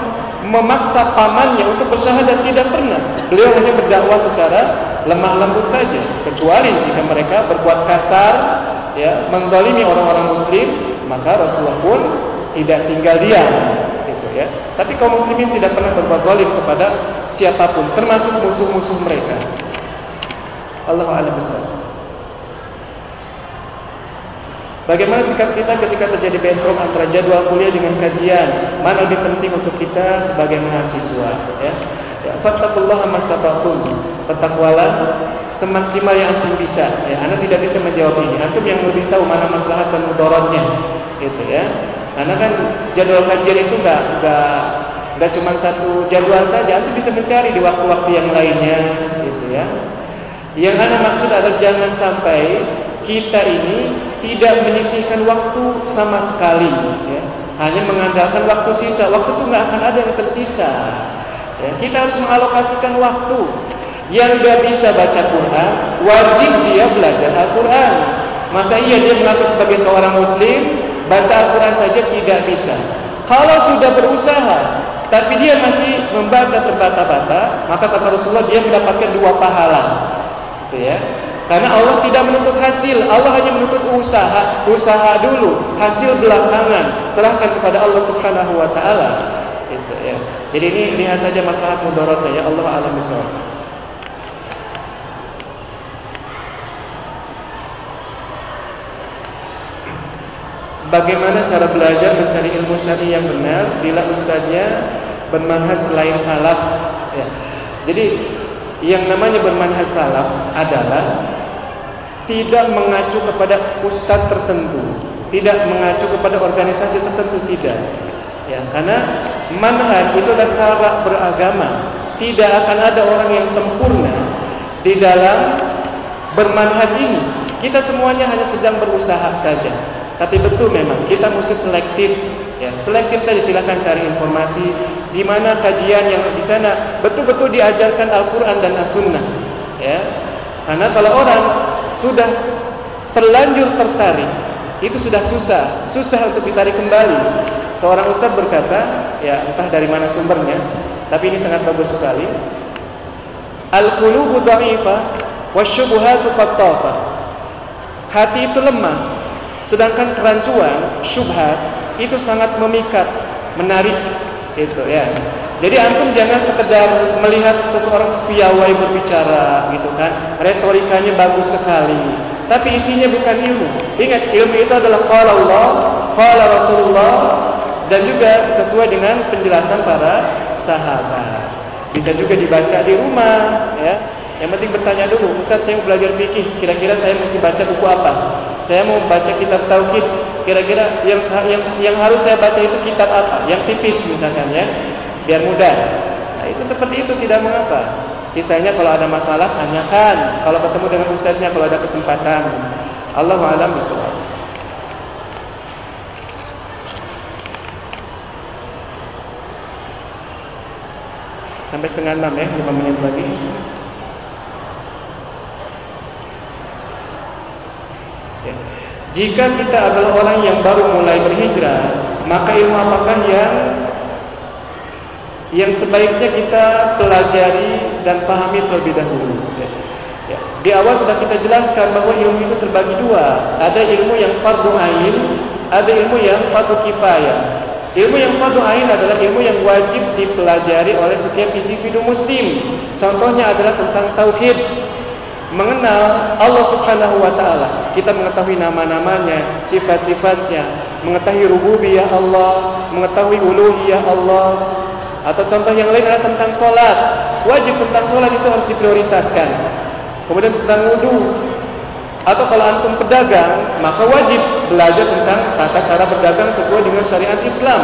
memaksa pamannya untuk bersyahadat tidak pernah. Beliau hanya berdakwah secara lemah lembut saja. Kecuali jika mereka berbuat kasar, ya, orang-orang Muslim, maka Rasulullah pun tidak tinggal diam. Gitu ya. Tapi kaum muslimin tidak pernah berbuat zalim kepada siapa pun, termasuk musuh-musuh mereka. Allah a'lam Bagaimana sikap kita ketika terjadi bentrok antara jadwal kuliah dengan kajian? Mana lebih penting untuk kita sebagai mahasiswa? Ya, ya fattakullah mastata'tum. Bertakwalah semaksimal yang antum bisa. Ya, anda tidak bisa menjawab ini. Antum yang lebih tahu mana maslahat dan mudaratnya. Itu ya. Karena kan jadwal kajian itu nggak nggak nggak cuma satu jadwal saja, Anda bisa mencari di waktu-waktu yang lainnya, gitu ya. Yang Anda maksud adalah jangan sampai kita ini tidak menyisihkan waktu sama sekali, ya. hanya mengandalkan waktu sisa. Waktu itu nggak akan ada yang tersisa. Ya, kita harus mengalokasikan waktu. Yang nggak bisa baca Quran, wajib dia belajar Al-Quran. Masa iya dia mengaku sebagai seorang Muslim, baca Al-Quran saja tidak bisa. Kalau sudah berusaha, tapi dia masih membaca terbata-bata, maka kata Rasulullah dia mendapatkan dua pahala. Gitu ya. Karena Allah tidak menuntut hasil, Allah hanya menuntut usaha, usaha dulu, hasil belakangan. Serahkan kepada Allah Subhanahu wa taala. Ya. Jadi ini lihat saja masalah mudaratnya ya Allah alam bisawab. Bagaimana cara belajar mencari ilmu syar'i yang benar bila ustadznya bermanhaj selain salaf? Ya. Jadi yang namanya bermanhaj salaf adalah tidak mengacu kepada ustadz tertentu, tidak mengacu kepada organisasi tertentu tidak. Ya, karena manhaj itu adalah cara beragama. Tidak akan ada orang yang sempurna di dalam bermanhaj ini. Kita semuanya hanya sedang berusaha saja. Tapi betul memang kita mesti selektif ya. Selektif saja silakan cari informasi di mana kajian yang di sana betul-betul diajarkan Al-Qur'an dan As-Sunnah ya. Karena kalau orang sudah terlanjur tertarik itu sudah susah, susah untuk ditarik kembali. Seorang ustaz berkata, ya entah dari mana sumbernya, tapi ini sangat bagus sekali. Al-qulubu dha'ifa wasyubuhatu qattafa. Hati itu lemah, Sedangkan kerancuan, syubhat itu sangat memikat, menarik itu ya. Jadi antum jangan sekedar melihat seseorang piawai berbicara gitu kan, retorikanya bagus sekali, tapi isinya bukan ilmu. Ingat, ilmu itu adalah qala Allah, qala Rasulullah dan juga sesuai dengan penjelasan para sahabat. Bisa juga dibaca di rumah ya. Yang penting bertanya dulu, Ustaz saya mau belajar fikih, kira-kira saya mesti baca buku apa? Saya mau baca kitab tauhid, kira-kira yang yang yang harus saya baca itu kitab apa? Yang tipis misalkan ya, biar mudah. Nah, itu seperti itu tidak mengapa. Sisanya kalau ada masalah tanyakan. Kalau ketemu dengan ustaznya kalau ada kesempatan. Allah a'lam bishawab. Sampai setengah enam ya, lima menit lagi. Jika kita adalah orang yang baru mulai berhijrah, maka ilmu apakah yang yang sebaiknya kita pelajari dan fahami terlebih dahulu. Ya. Ya. Di awal sudah kita jelaskan bahwa ilmu itu terbagi dua. Ada ilmu yang fardu ain, ada ilmu yang fardu kifayah. Ilmu yang fardu ain adalah ilmu yang wajib dipelajari oleh setiap individu muslim. Contohnya adalah tentang tauhid, mengenal Allah Subhanahu wa taala. Kita mengetahui nama-namanya, sifat-sifatnya, mengetahui rububiyah Allah, mengetahui uluhiyah Allah. Atau contoh yang lain adalah tentang salat. Wajib tentang salat itu harus diprioritaskan. Kemudian tentang wudu. Atau kalau antum pedagang, maka wajib belajar tentang tata cara berdagang sesuai dengan syariat Islam.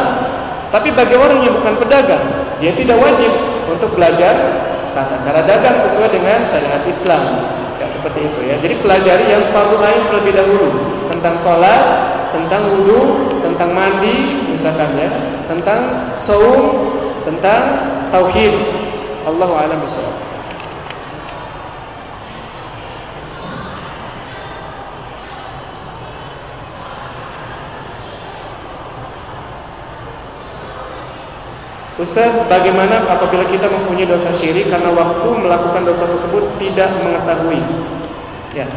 Tapi bagi orang yang bukan pedagang, dia tidak wajib untuk belajar tata cara dagang sesuai dengan syariat Islam. Ya, seperti itu ya. Jadi pelajari yang fardu ain terlebih dahulu tentang sholat, tentang wudhu, tentang mandi, misalkan ya, tentang saum, tentang tauhid. Allahu a'lam bishawab. Ustaz, bagaimana apabila kita mempunyai dosa syirik karena waktu melakukan dosa tersebut tidak mengetahui? Ya.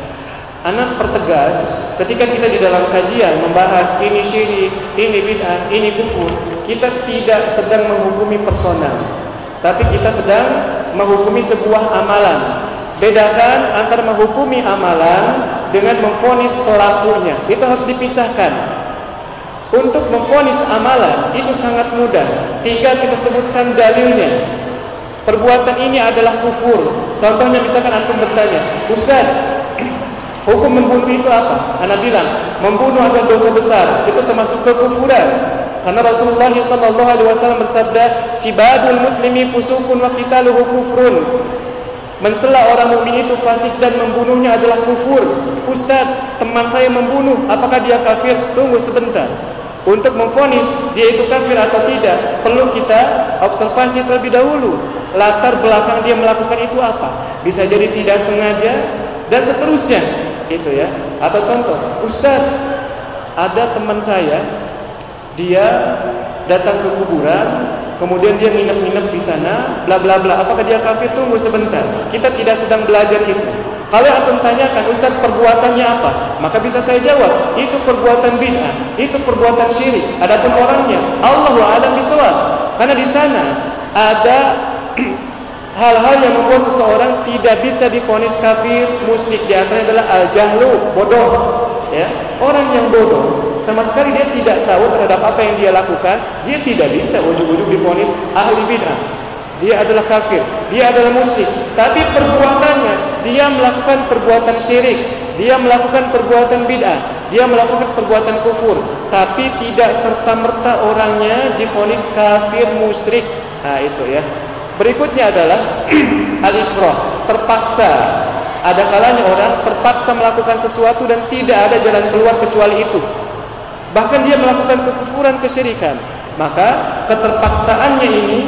Anak pertegas, ketika kita di dalam kajian membahas ini syirik, ini bid'ah, ini kufur, kita tidak sedang menghukumi personal, tapi kita sedang menghukumi sebuah amalan. Bedakan antara menghukumi amalan dengan memfonis pelakunya. Itu harus dipisahkan. Untuk memfonis amalan itu sangat mudah. Tinggal kita sebutkan dalilnya. Perbuatan ini adalah kufur. Contohnya misalkan antum bertanya, Ustaz, Hukum membunuh itu apa? Anak bilang, membunuh adalah dosa besar. Itu termasuk kekufuran. Karena Rasulullah sallallahu alaihi wasallam bersabda, "Sibadul muslimi fusukun wa qitaluhu kufrun." Mencela orang mukmin itu fasik dan membunuhnya adalah kufur. Ustaz, teman saya membunuh, apakah dia kafir? Tunggu sebentar. Untuk memfonis dia itu kafir atau tidak, perlu kita observasi terlebih dahulu. Latar belakang dia melakukan itu apa? Bisa jadi tidak sengaja dan seterusnya, itu ya. Atau contoh, Ustaz, ada teman saya, dia datang ke kuburan, kemudian dia nginep-nginep di sana, bla bla bla. Apakah dia kafir? Tunggu sebentar. Kita tidak sedang belajar itu. Kalau antum tanyakan, Ustaz perbuatannya apa? Maka bisa saya jawab, itu perbuatan bid'ah, itu perbuatan syirik. Adapun orangnya, Allahu a'lam bishawab. Karena di sana ada hal-hal yang membuat seseorang tidak bisa difonis kafir, musyrik. Di antaranya adalah al-jahlu, bodoh. Ya, orang yang bodoh sama sekali dia tidak tahu terhadap apa yang dia lakukan, dia tidak bisa ujung-ujung difonis ahli bid'ah. Dia adalah kafir, dia adalah musyrik, tapi perbuatannya dia melakukan perbuatan syirik, dia melakukan perbuatan bid'ah, dia melakukan perbuatan kufur, tapi tidak serta-merta orangnya difonis kafir musyrik. Nah, itu ya. Berikutnya adalah al-ikrah, terpaksa. Ada kalanya orang terpaksa melakukan sesuatu dan tidak ada jalan keluar kecuali itu bahkan dia melakukan kekufuran kesyirikan. Maka keterpaksaannya ini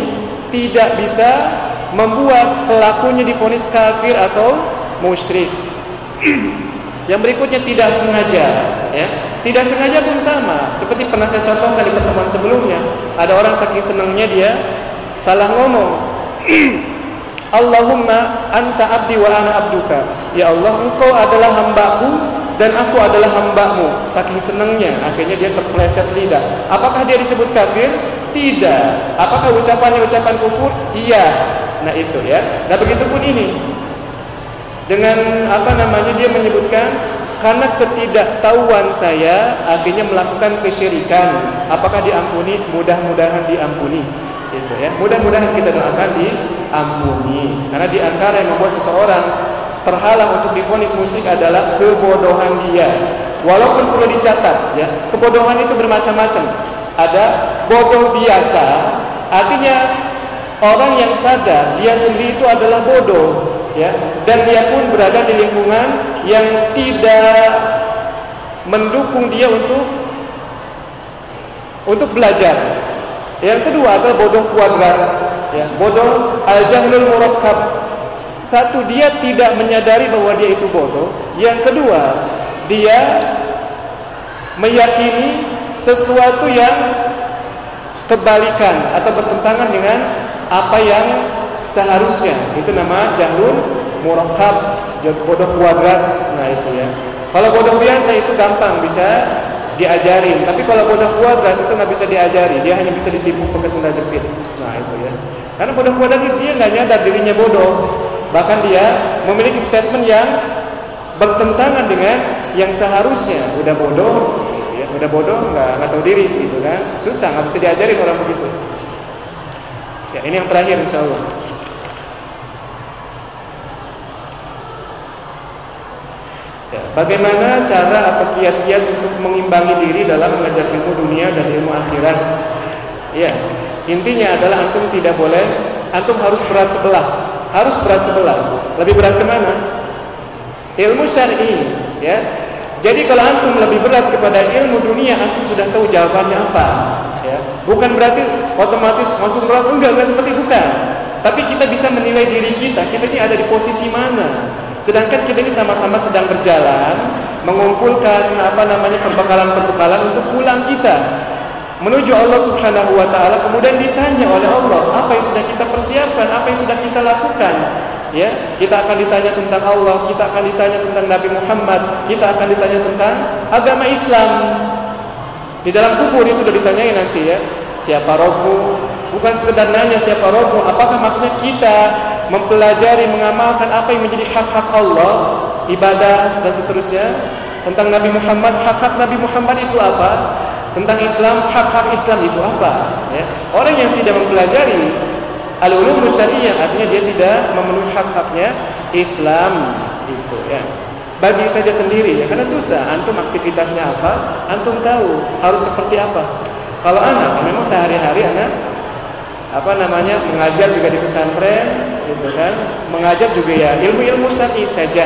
tidak bisa membuat pelakunya difonis kafir atau musyrik. Yang berikutnya tidak sengaja ya. Tidak sengaja pun sama. Seperti pernah saya contohkan di pertemuan sebelumnya. Ada orang saking senangnya dia salah ngomong. Allahumma anta abdi wa ana abduka. Ya Allah engkau adalah hambaku dan aku adalah hambamu saking senangnya akhirnya dia terpleset lidah. Apakah dia disebut kafir? Tidak. Apakah ucapannya ucapan kufur? Iya. Nah itu ya. Nah begitu pun ini. Dengan apa namanya dia menyebutkan karena ketidaktahuan saya akhirnya melakukan kesyirikan. Apakah diampuni? Mudah-mudahan diampuni. Itu ya. Mudah-mudahan kita doakan diampuni. Karena di antara yang membuat seseorang terhalang untuk difonis musik adalah kebodohan dia. Walaupun perlu dicatat, ya, kebodohan itu bermacam-macam. Ada bodoh biasa, artinya orang yang sadar dia sendiri itu adalah bodoh, ya, dan dia pun berada di lingkungan yang tidak mendukung dia untuk untuk belajar. Yang kedua adalah bodoh kuadrat, ya, bodoh al-jahlul murakkab satu dia tidak menyadari bahwa dia itu bodoh. Yang kedua, dia meyakini sesuatu yang kebalikan atau bertentangan dengan apa yang seharusnya. Itu nama jahlun murakkab, bodoh kuadrat. Nah, itu ya. Kalau bodoh biasa itu gampang bisa diajarin, tapi kalau bodoh kuadrat itu nggak bisa diajari, dia hanya bisa ditipu pakai sendal jepit. Nah, itu ya. Karena bodoh kuadrat itu dia nggak nyadar dirinya bodoh bahkan dia memiliki statement yang bertentangan dengan yang seharusnya. Udah bodoh gitu ya. Udah bodoh nggak nggak tahu diri gitu kan. Susah nggak bisa diajarin orang begitu. Ya ini yang terakhir insya Allah. Ya, bagaimana cara atau kiat-kiat untuk mengimbangi diri dalam mengajar ilmu dunia dan ilmu akhirat? Ya intinya adalah antum tidak boleh antum harus berat sebelah harus berat sebelah. Lebih berat ke mana? Ilmu syar'i, ya. Jadi kalau antum lebih berat kepada ilmu dunia, antum sudah tahu jawabannya apa, ya. Bukan berarti otomatis masuk berat enggak, enggak seperti bukan. Tapi kita bisa menilai diri kita, kita ini ada di posisi mana. Sedangkan kita ini sama-sama sedang berjalan, mengumpulkan apa namanya perbekalan-perbekalan untuk pulang kita menuju Allah Subhanahu wa taala kemudian ditanya oleh Allah apa yang sudah kita persiapkan? Apa yang sudah kita lakukan? Ya kita akan ditanya tentang Allah kita akan ditanya tentang Nabi Muhammad kita akan ditanya tentang agama Islam. Di dalam kubur itu sudah ditanyai nanti ya siapa rohmu bukan sekedar nanya siapa rohmu apakah maksudnya kita mempelajari mengamalkan apa yang menjadi hak-hak Allah ibadah dan seterusnya? Tentang Nabi Muhammad hak-hak Nabi Muhammad itu apa tentang Islam, hak-hak Islam itu apa? Ya. Orang yang tidak mempelajari al-ulum artinya dia tidak memenuhi hak-haknya Islam itu ya. bagi saja sendiri ya karena susah antum aktivitasnya apa antum tahu harus seperti apa kalau anak memang sehari-hari anak apa namanya mengajar juga di pesantren gitu kan mengajar juga ya ilmu-ilmu syar'i saja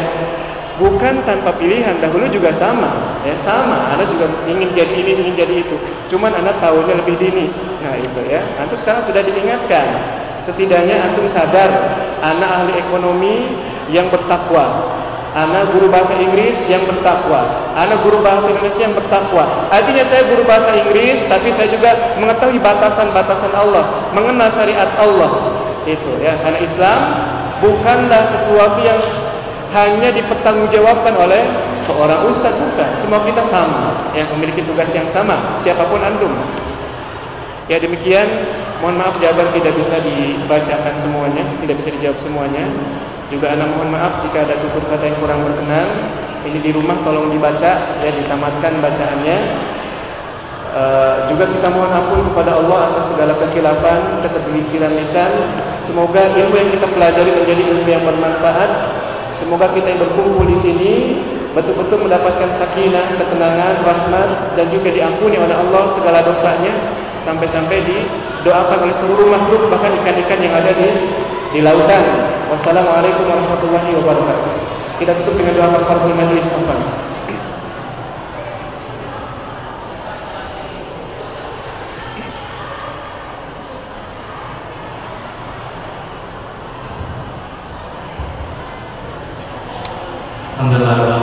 bukan tanpa pilihan dahulu juga sama ya sama. Anak juga ingin jadi ini ingin jadi itu. Cuman anak tahunya lebih dini. Nah itu ya. Antum sekarang sudah diingatkan. Setidaknya antum sadar anak ahli ekonomi yang bertakwa. Anak guru bahasa Inggris yang bertakwa. Anak guru bahasa Indonesia yang bertakwa. Artinya saya guru bahasa Inggris Tapi saya juga mengetahui batasan-batasan Allah Mengenal syariat Allah. Itu ya. Karena Islam bukanlah sesuatu yang Hanya dipertanggungjawabkan oleh seorang ustaz Bukan Semua kita sama Yang memiliki tugas yang sama Siapa pun antum Ya demikian Mohon maaf jawaban tidak bisa dibacakan semuanya Tidak bisa dijawab semuanya juga anak mohon maaf jika ada tutur kata yang kurang berkenan. Ini di rumah tolong dibaca ya ditamatkan bacaannya. Uh, juga kita mohon ampun kepada Allah atas segala kekilafan, ketergelinciran lisan. Semoga ilmu yang kita pelajari menjadi ilmu yang bermanfaat. Semoga kita yang berkumpul di sini betul-betul mendapatkan sakinah, ketenangan, rahmat dan juga diampuni oleh Allah segala dosanya sampai-sampai didoakan oleh seluruh makhluk bahkan ikan-ikan yang ada di di lautan. Wassalamualaikum warahmatullahi wabarakatuh. Kita tutup dengan doa kafaratul majlis afan. Alhamdulillah, selesai